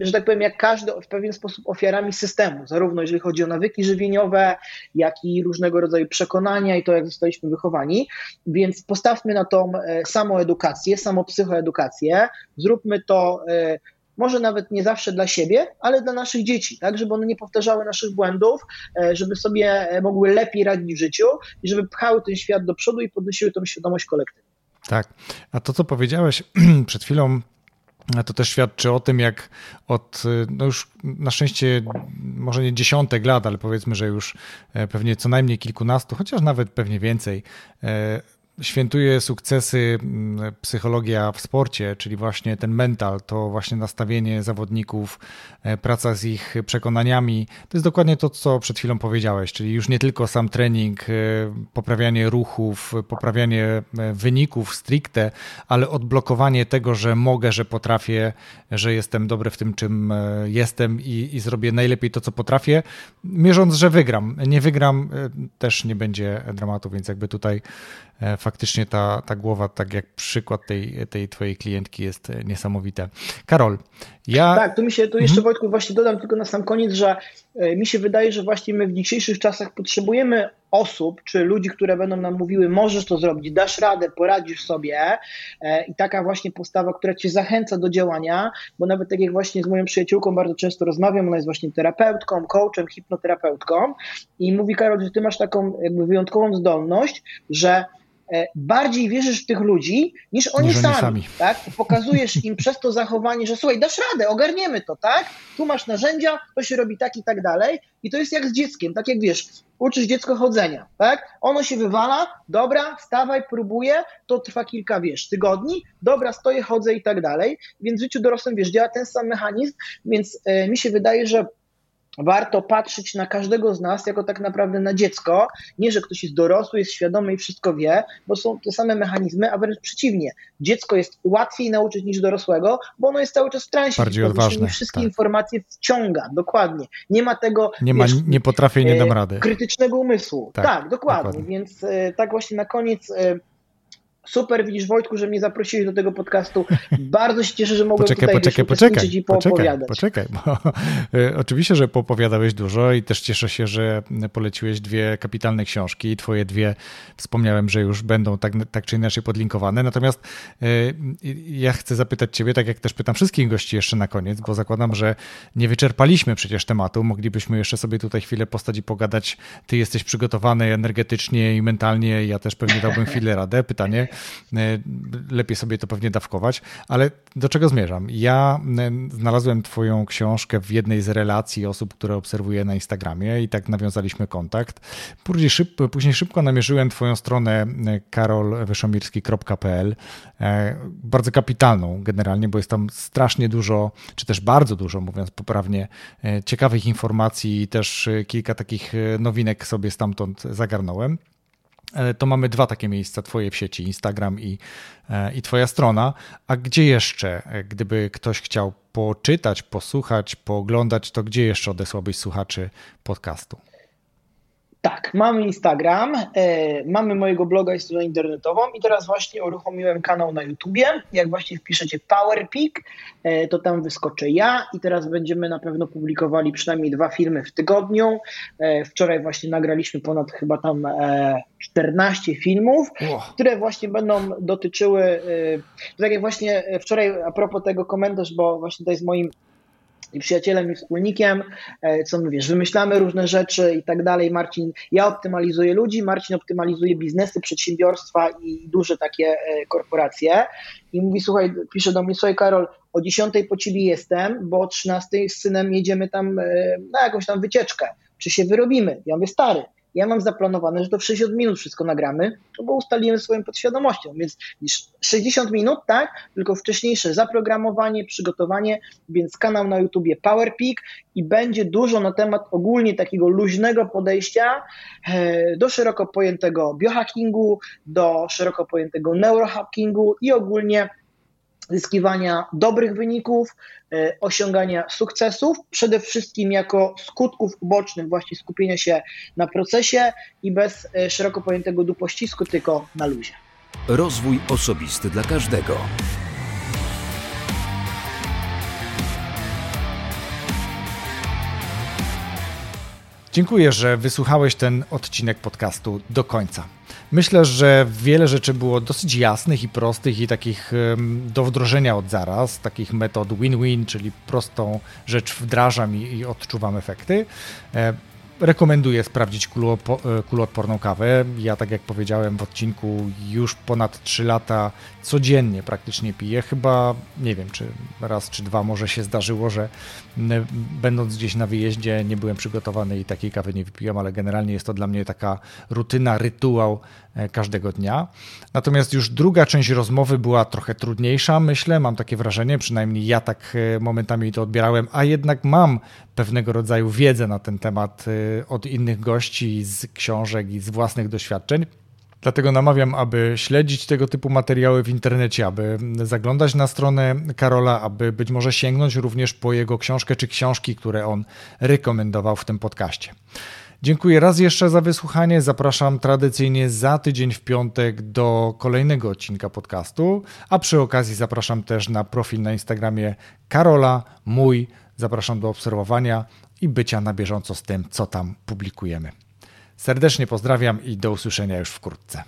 że tak powiem, jak każdy w pewien sposób ofiarami systemu, zarówno jeżeli chodzi o nawyki żywieniowe, jak i różnego rodzaju przekonania i to, jak zostaliśmy wychowani. Więc postawmy na tą e, samoedukację, samopsychoedukację, zróbmy to e, może nawet nie zawsze dla siebie, ale dla naszych dzieci, tak, żeby one nie powtarzały naszych błędów, e, żeby sobie mogły lepiej radzić w życiu i żeby pchały ten świat do przodu i podnosiły tą świadomość kolektywną. Tak. A to, co powiedziałeś przed chwilą, to też świadczy o tym, jak od, no już na szczęście może nie dziesiątek lat, ale powiedzmy, że już e, pewnie co najmniej kilkunastu, chociaż nawet pewnie więcej, e, świętuje sukcesy mm, psychologia w sporcie, czyli właśnie ten mental, to właśnie nastawienie zawodników, e, praca z ich przekonaniami. To jest dokładnie to, co przed chwilą powiedziałeś, czyli już nie tylko sam trening, e, poprawianie ruchów, poprawianie e, wyników stricte, ale odblokowanie tego, że mogę, że potrafię, że jestem dobry w tym, czym jestem i, i zrobię najlepiej to, co potrafię, mierząc, że wygram. Nie wygram, też nie będzie dramatu, więc jakby tutaj E, faktycznie ta, ta głowa, tak jak przykład tej, tej twojej klientki jest e, niesamowite. Karol, ja... Tak, tu mi się, tu jeszcze mhm. Wojtku właśnie dodam tylko na sam koniec, że e, mi się wydaje, że właśnie my w dzisiejszych czasach potrzebujemy osób, czy ludzi, które będą nam mówiły, możesz to zrobić, dasz radę, poradzisz sobie i taka właśnie postawa, która cię zachęca do działania, bo nawet tak jak właśnie z moją przyjaciółką bardzo często rozmawiam, ona jest właśnie terapeutką, coachem, hipnoterapeutką i mówi Karol, że ty masz taką jakby wyjątkową zdolność, że E, bardziej wierzysz w tych ludzi niż oni, niż sami, oni sami. Tak? Pokazujesz im przez to zachowanie, że słuchaj, dasz radę, ogarniemy to, tak? Tu masz narzędzia, to się robi tak i tak dalej. I to jest jak z dzieckiem, tak jak wiesz, uczysz dziecko chodzenia, tak? Ono się wywala, dobra, stawaj, próbuję, to trwa kilka, wiesz, tygodni, dobra, stoję, chodzę i tak dalej. Więc w życiu dorosłym, wiesz, działa ten sam mechanizm, więc e, mi się wydaje, że warto patrzeć na każdego z nas jako tak naprawdę na dziecko. Nie, że ktoś jest dorosły, jest świadomy i wszystko wie, bo są te same mechanizmy, a wręcz przeciwnie. Dziecko jest łatwiej nauczyć niż dorosłego, bo ono jest cały czas w transie. Bardziej odważne. wszystkie tak. informacje wciąga, dokładnie. Nie ma tego. Nie, ma, nie potrafię, nie dam e, rady. Krytycznego umysłu. Tak, tak dokładnie. dokładnie. Więc e, tak właśnie na koniec e, Super, widzisz Wojtku, że mnie zaprosiłeś do tego podcastu. Bardzo się cieszę, że mogłem poczekaj, tutaj poczekaj, poczekaj, i poopowiadać. Poczekaj, bo y, oczywiście, że poopowiadałeś dużo i też cieszę się, że poleciłeś dwie kapitalne książki i twoje dwie wspomniałem, że już będą tak, tak czy inaczej podlinkowane. Natomiast y, ja chcę zapytać ciebie, tak jak też pytam wszystkich gości jeszcze na koniec, bo zakładam, że nie wyczerpaliśmy przecież tematu. Moglibyśmy jeszcze sobie tutaj chwilę postać i pogadać. Ty jesteś przygotowany energetycznie i mentalnie, ja też pewnie dałbym chwilę radę. Pytanie, E, lepiej sobie to pewnie dawkować, ale do czego zmierzam? Ja e, znalazłem Twoją książkę w jednej z relacji osób, które obserwuję na Instagramie i tak nawiązaliśmy kontakt. Później szybko, później szybko namierzyłem Twoją stronę e, karolwyszomirski.pl, bardzo kapitalną generalnie, bo jest tam strasznie dużo, czy też bardzo dużo, mówiąc poprawnie, ciekawych informacji i też kilka takich nowinek sobie stamtąd zagarnąłem. E, to mamy dwa takie miejsca, Twoje w sieci, Instagram i, e, i Twoja strona. A gdzie jeszcze, e, gdyby ktoś chciał poczytać, posłuchać, pooglądać, to gdzie jeszcze odesłałbyś słuchaczy podcastu? Tak, mamy Instagram, e, mamy mojego bloga i stronę internetową i teraz właśnie uruchomiłem kanał na YouTubie. Jak właśnie wpiszecie PowerPeak, e, to tam wyskoczę ja i teraz będziemy na pewno publikowali przynajmniej dwa filmy w tygodniu. E, wczoraj właśnie nagraliśmy ponad chyba tam 14 filmów, wow. które właśnie będą dotyczyły, tak jak właśnie wczoraj a propos tego komentarz, bo właśnie to jest moim i przyjacielem i wspólnikiem, e, co my wiesz, wymyślamy różne rzeczy i tak dalej. Marcin, ja optymalizuję ludzi, Marcin optymalizuje biznesy, przedsiębiorstwa i duże takie e, korporacje. I mówi, słuchaj, pisze do mnie, słuchaj Karol, o 10 po ciebie jestem, bo o 13 z synem jedziemy tam e, na jakąś tam wycieczkę. Czy się wyrobimy? Ja mówię, stary, ja mam zaplanowane, że to w 60 minut wszystko nagramy, no bo ustalimy swoją podświadomością, więc 60 minut, tak, tylko wcześniejsze zaprogramowanie, przygotowanie, więc kanał na YouTubie PowerPeak i będzie dużo na temat ogólnie takiego luźnego podejścia e, do szeroko pojętego biohackingu, do szeroko pojętego neurohackingu i ogólnie zyskiwania dobrych wyników, e, osiągania sukcesów, przede wszystkim jako skutków ubocznych właśnie skupienia się na procesie i bez e, szeroko pojętego dupościsku, tylko na luzie. Rozwój osobisty dla każdego. Dziękuję, że wysłuchałeś ten odcinek podcastu do końca. Myślę, że wiele rzeczy było dosyć jasnych i prostych i takich do wdrożenia od zaraz, takich metod win-win, czyli prostą rzecz wdrażam i, i odczuwam efekty. E, rekomenduję sprawdzić kuloodporną kawę. Ja, tak jak powiedziałem w odcinku, już ponad 3 lata codziennie praktycznie piję. Chyba, nie wiem, czy raz czy dwa może się zdarzyło, że będąc gdzieś na wyjeździe nie byłem przygotowany i takiej kawy nie wypiłem, ale generalnie jest to dla mnie taka rutyna, rytuał e, każdego dnia. Natomiast już druga część rozmowy była trochę trudniejsza, myślę, mam takie wrażenie, przynajmniej ja tak e, momentami to odbierałem, a jednak mam pewnego rodzaju wiedzę na ten temat e, od innych gości z książek i z własnych doświadczeń. Dlatego namawiam, aby śledzić tego typu materiały w internecie, aby zaglądać na stronę Karola, aby być może sięgnąć również po jego książkę czy książki, które on rekomendował w tym podcaście. Dziękuję raz jeszcze za wysłuchanie. Zapraszam tradycyjnie za tydzień w piątek do kolejnego odcinka podcastu, a przy okazji zapraszam też na profil na Instagramie Karola, mój. Zapraszam do obserwowania i bycia na bieżąco z tym, co tam publikujemy. Serdecznie pozdrawiam i do usłyszenia już wkrótce.